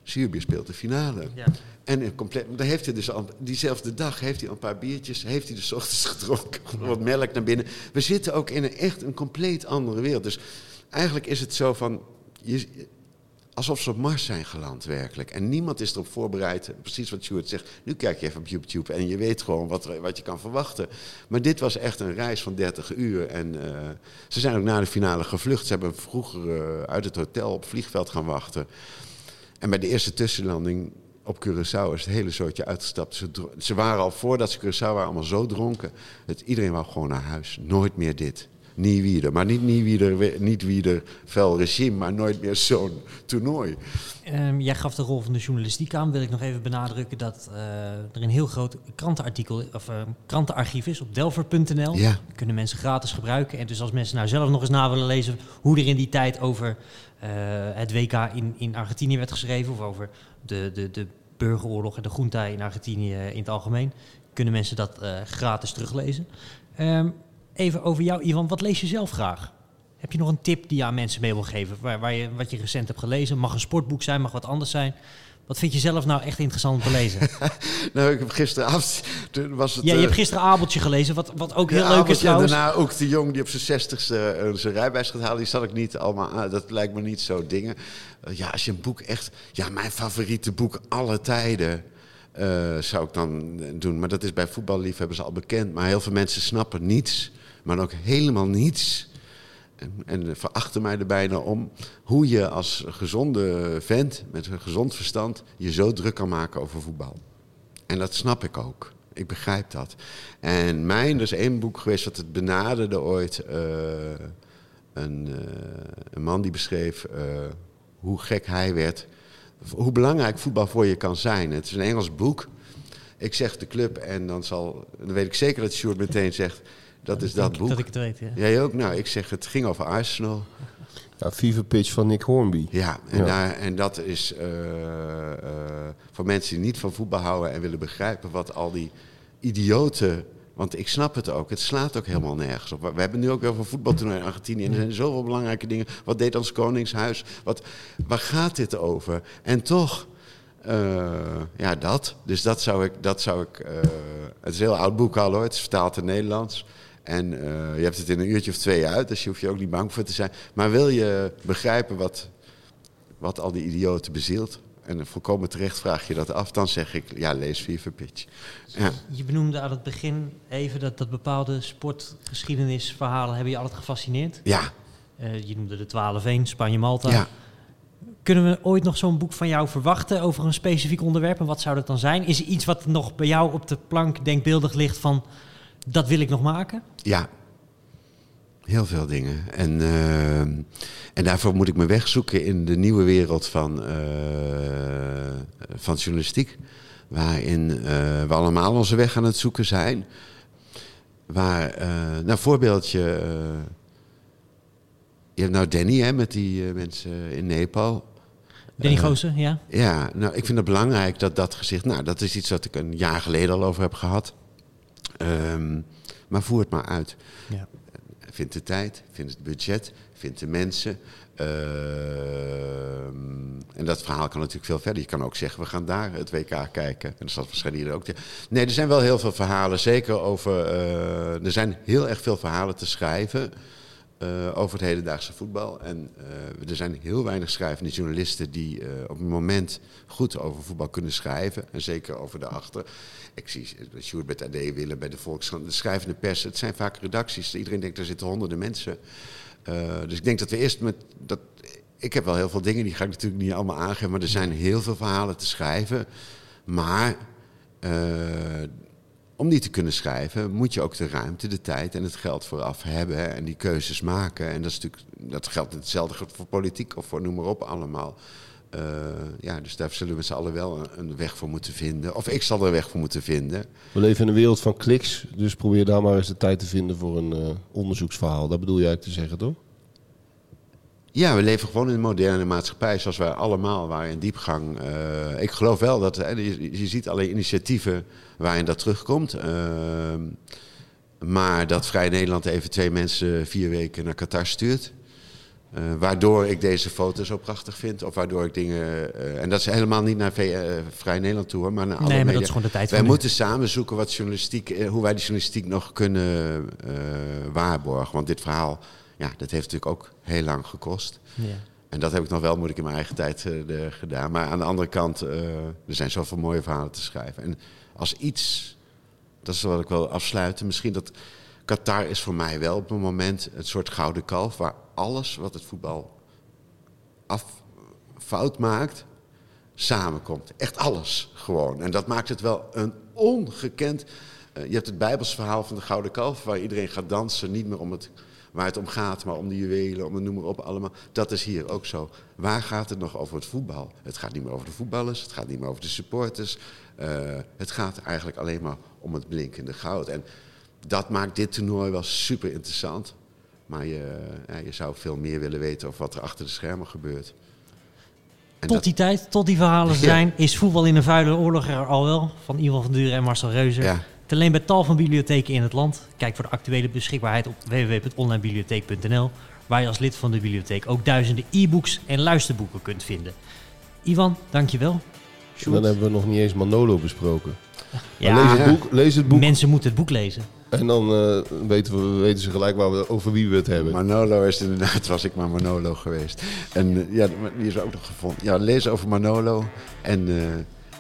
S3: Zuurbier speelt de finale.
S1: Ja.
S3: En een compleet, daar heeft hij dus al, diezelfde dag heeft hij een paar biertjes, heeft hij dus 's ochtends gedronken, wat melk naar binnen. We zitten ook in een echt een compleet andere wereld. Dus eigenlijk is het zo van, je, alsof ze op Mars zijn geland, werkelijk. En niemand is erop voorbereid. Precies wat Stuart zegt. Nu kijk je even op YouTube en je weet gewoon wat, wat je kan verwachten. Maar dit was echt een reis van 30 uur. En eh, ze zijn ook na de finale gevlucht. Ze hebben vroeger uh, uit het hotel op vliegveld gaan wachten. En bij de eerste tussenlanding op Curaçao is het hele soortje uitgestapt. Ze, ze waren al voordat ze Curaçao waren allemaal zo dronken. Dat iedereen wou gewoon naar huis. Nooit meer dit wieder, Maar niet Niewieder, niet wieder fel regime, maar nooit meer zo'n toernooi.
S1: Um, jij gaf de rol van de journalistiek aan. Wil ik nog even benadrukken dat uh, er een heel groot krantenartikel of uh, krantenarchief is op delver.nl. Ja. kunnen mensen gratis gebruiken. En dus als mensen nou zelf nog eens na willen lezen hoe er in die tijd over het WK in, in Argentinië werd geschreven, of over de, de, de burgeroorlog en de junta in Argentinië in het algemeen, kunnen mensen dat gratis teruglezen. Um, even over jou, Ivan. Wat lees je zelf graag? Heb je nog een tip die je aan mensen mee wil geven? Waar, waar je, wat je recent hebt gelezen? Mag een sportboek zijn, mag wat anders zijn. Wat vind je zelf nou echt interessant om te lezen?
S3: nou, ik heb gisteravond... Was het,
S1: ja, je hebt eh, gisteren Abeltje gelezen, wat, wat ook heel leuk is trouwens.
S3: daarna ook de jong die op zijn zestigste uh, zijn rijbewijs gaat halen. Die zat ik niet allemaal aan. Dat lijkt me niet zo dingen. Uh, ja, als je een boek echt... Ja, mijn favoriete boek alle tijden... Zou ik dan doen. Maar dat is bij voetballiefhebbers al bekend. Maar heel veel mensen snappen niets maar ook helemaal niets. En, en verachten mij er bijna om hoe je als gezonde vent met een gezond verstand je zo druk kan maken over voetbal. En dat snap ik ook. Ik begrijp dat. En mijn, er is één boek geweest dat het benaderde ooit. Uh, een, uh, een, man die beschreef uh, hoe gek hij werd. Hoe belangrijk voetbal voor je kan zijn. Het is een Engels boek. Ik zeg de club en dan, zal, dan weet ik zeker dat Sjoerd meteen zegt... Dat is dat boek.
S1: Dat ik het weet, ja.
S3: Jij ook? Nou, ik zeg, het ging over Arsenal.
S2: Ja, Fever Pitch van Nick Hornby.
S3: Ja, en, Daar, en dat is uh, uh, voor mensen die niet van voetbal houden en willen begrijpen wat al die idioten. Want ik snap het ook, het slaat ook helemaal nergens op. We hebben nu ook wel van voetbaltoernooi in Argentinië en er zijn zoveel belangrijke dingen. Wat deed ons Koningshuis? Wat, waar gaat dit over? En toch, uh, ja, dat. Dus dat zou ik. Dat zou ik het is een heel oud boek al hoor, het is vertaald in Nederlands. En uh, je hebt het in een uurtje of twee uit, dus je hoeft je ook niet bang voor te zijn. Maar wil je begrijpen wat, wat al die idioten bezielt? En volkomen terecht vraag je dat af, dan zeg ik, ja, lees Fever Pitch. Ja.
S1: Je benoemde aan het begin even dat, dat bepaalde sportgeschiedenisverhalen hebben je altijd gefascineerd.
S3: Ja.
S1: Uh, je noemde de 12 1 Spanje-Malta. Ja. Kunnen we ooit nog zo'n boek van jou verwachten over een specifiek onderwerp? En wat zou dat dan zijn? Is er iets wat nog bij jou op de plank denkbeeldig ligt van dat wil ik nog maken?
S3: Ja, heel veel dingen. En, uh, en daarvoor moet ik me wegzoeken in de nieuwe wereld van, uh, van journalistiek. Waarin uh, we allemaal onze weg aan het zoeken zijn. Waar, nou voorbeeldje. je hebt nou Danny hè, met die mensen in Nepal.
S1: Danny Goosen, ja.
S3: Ja, nou ik vind het belangrijk dat dat gezicht... Nou, dat is iets wat ik een jaar geleden al over heb gehad. Um, maar voer het maar uit. Ja. Vind de tijd, vind het budget, vind de mensen. Uh, en dat verhaal kan natuurlijk veel verder. Je kan ook zeggen, we gaan daar het WK kijken. En dat zal waarschijnlijk hier ook. Nee, er zijn wel heel veel verhalen. Zeker over. Uh, er zijn heel erg veel verhalen te schrijven. Uh, over het hedendaagse voetbal. En uh, er zijn heel weinig schrijvende journalisten die op het moment goed over voetbal kunnen schrijven. En zeker over de achter. Ik zie Sjoerd bij AD willen bij de Volkskrant, de schrijvende pers. Het zijn vaak redacties. Iedereen denkt, er zitten honderden mensen. dus ik denk dat we eerst met... Dat, ik heb wel heel veel dingen, die ga ik natuurlijk niet allemaal aangeven. Maar er zijn heel veel verhalen te schrijven. Maar om die te kunnen schrijven, moet je ook de ruimte, de tijd en het geld vooraf hebben en die keuzes maken. En dat, is natuurlijk, dat geldt hetzelfde voor politiek of voor noem maar op allemaal. Uh, ja, dus daar zullen we z'n allen wel een, weg voor moeten vinden. Of ik zal er een weg voor moeten vinden.
S2: We leven in een wereld van kliks, dus probeer daar maar eens de tijd te vinden voor een uh, onderzoeksverhaal. Dat bedoel je eigenlijk te zeggen, toch?
S3: Ja, we leven gewoon in een moderne maatschappij zoals wij allemaal waren in diepgang. Uh, ik geloof wel dat je, je, ziet allerlei initiatieven waarin dat terugkomt. Uh, maar dat Vrij Nederland even twee mensen vier weken naar Qatar stuurt. Uh, waardoor ik deze foto zo prachtig vind. Of waardoor ik dingen. en dat is helemaal niet naar Vrij Nederland toe, maar naar alle
S1: nee, maar
S3: media.
S1: dat is gewoon de tijd
S3: Wij moeten samen zoeken wat journalistiek, hoe wij die journalistiek nog kunnen waarborgen. Want dit verhaal ja, dat heeft natuurlijk ook heel lang gekost. Ja. En dat heb ik nog wel, moet ik in mijn eigen tijd gedaan. Maar aan de andere kant, er zijn zoveel mooie verhalen te schrijven. En als iets, dat is wat ik wil afsluiten, misschien dat Qatar is voor mij wel op een moment een soort gouden kalf... waar alles wat het voetbal af, fout maakt, samenkomt. Echt alles gewoon. En dat maakt het wel een ongekend... Uh, je hebt het Bijbelsverhaal van de gouden kalf... waar iedereen gaat dansen, niet meer om het waar het om gaat, maar om de juwelen, om de noem maar op allemaal. Dat is hier ook zo. Waar gaat het nog over het voetbal? Het gaat niet meer over de voetballers, het gaat niet meer over de supporters. Uh, het gaat eigenlijk alleen maar om het blinkende goud. En dat maakt dit toernooi wel super interessant. Maar je, ja, je zou veel meer willen weten over wat er achter de schermen gebeurt.
S1: En tot die tijd, tot die verhalen zijn, is voetbal in een vuile oorlog er al wel. Van Ivan van Duren en Marcel Reuzer.
S3: Ja.
S1: Te alleen bij tal van bibliotheken in het land. Kijk voor de actuele beschikbaarheid op www.onlinebibliotheek.nl, waar je als lid van de bibliotheek ook duizenden e-books en luisterboeken kunt vinden. Ivan, dankjewel.
S2: En dan hebben we nog niet eens Manolo besproken. Ja, lees, het boek, lees het boek.
S1: Mensen moeten het boek lezen.
S2: En dan uh, weten, we, weten ze gelijk waar we, over wie we het hebben.
S3: Manolo is inderdaad, was ik maar Manolo geweest. En uh, ja, die is ook nog gevonden. Ja, lees over Manolo. En, uh,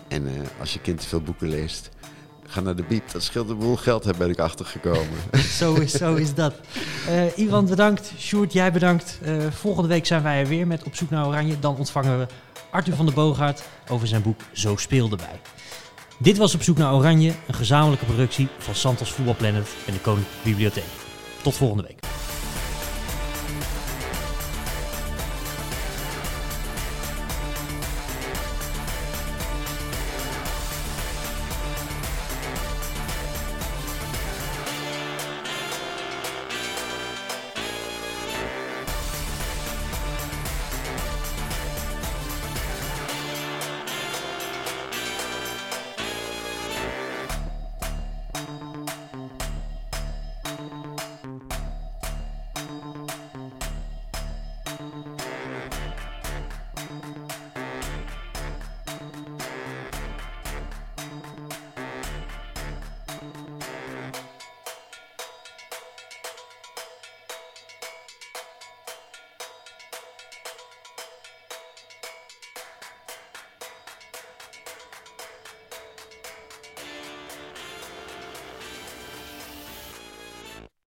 S3: en als je kind te veel boeken leest, Ga naar de biep, dat scheelt een boel geld, heb ben ik achtergekomen.
S1: zo, is, zo is dat. Uh, Ivan, bedankt. Sjoerd, jij bedankt. Uh, volgende week zijn wij er weer met Op zoek naar Oranje. Dan ontvangen we Arthur van der Boogaard over zijn boek Zo speelde bij. Dit was Op zoek naar Oranje, een gezamenlijke productie van Santos Voetbalplanet en de Koninklijke Bibliotheek. Tot volgende week.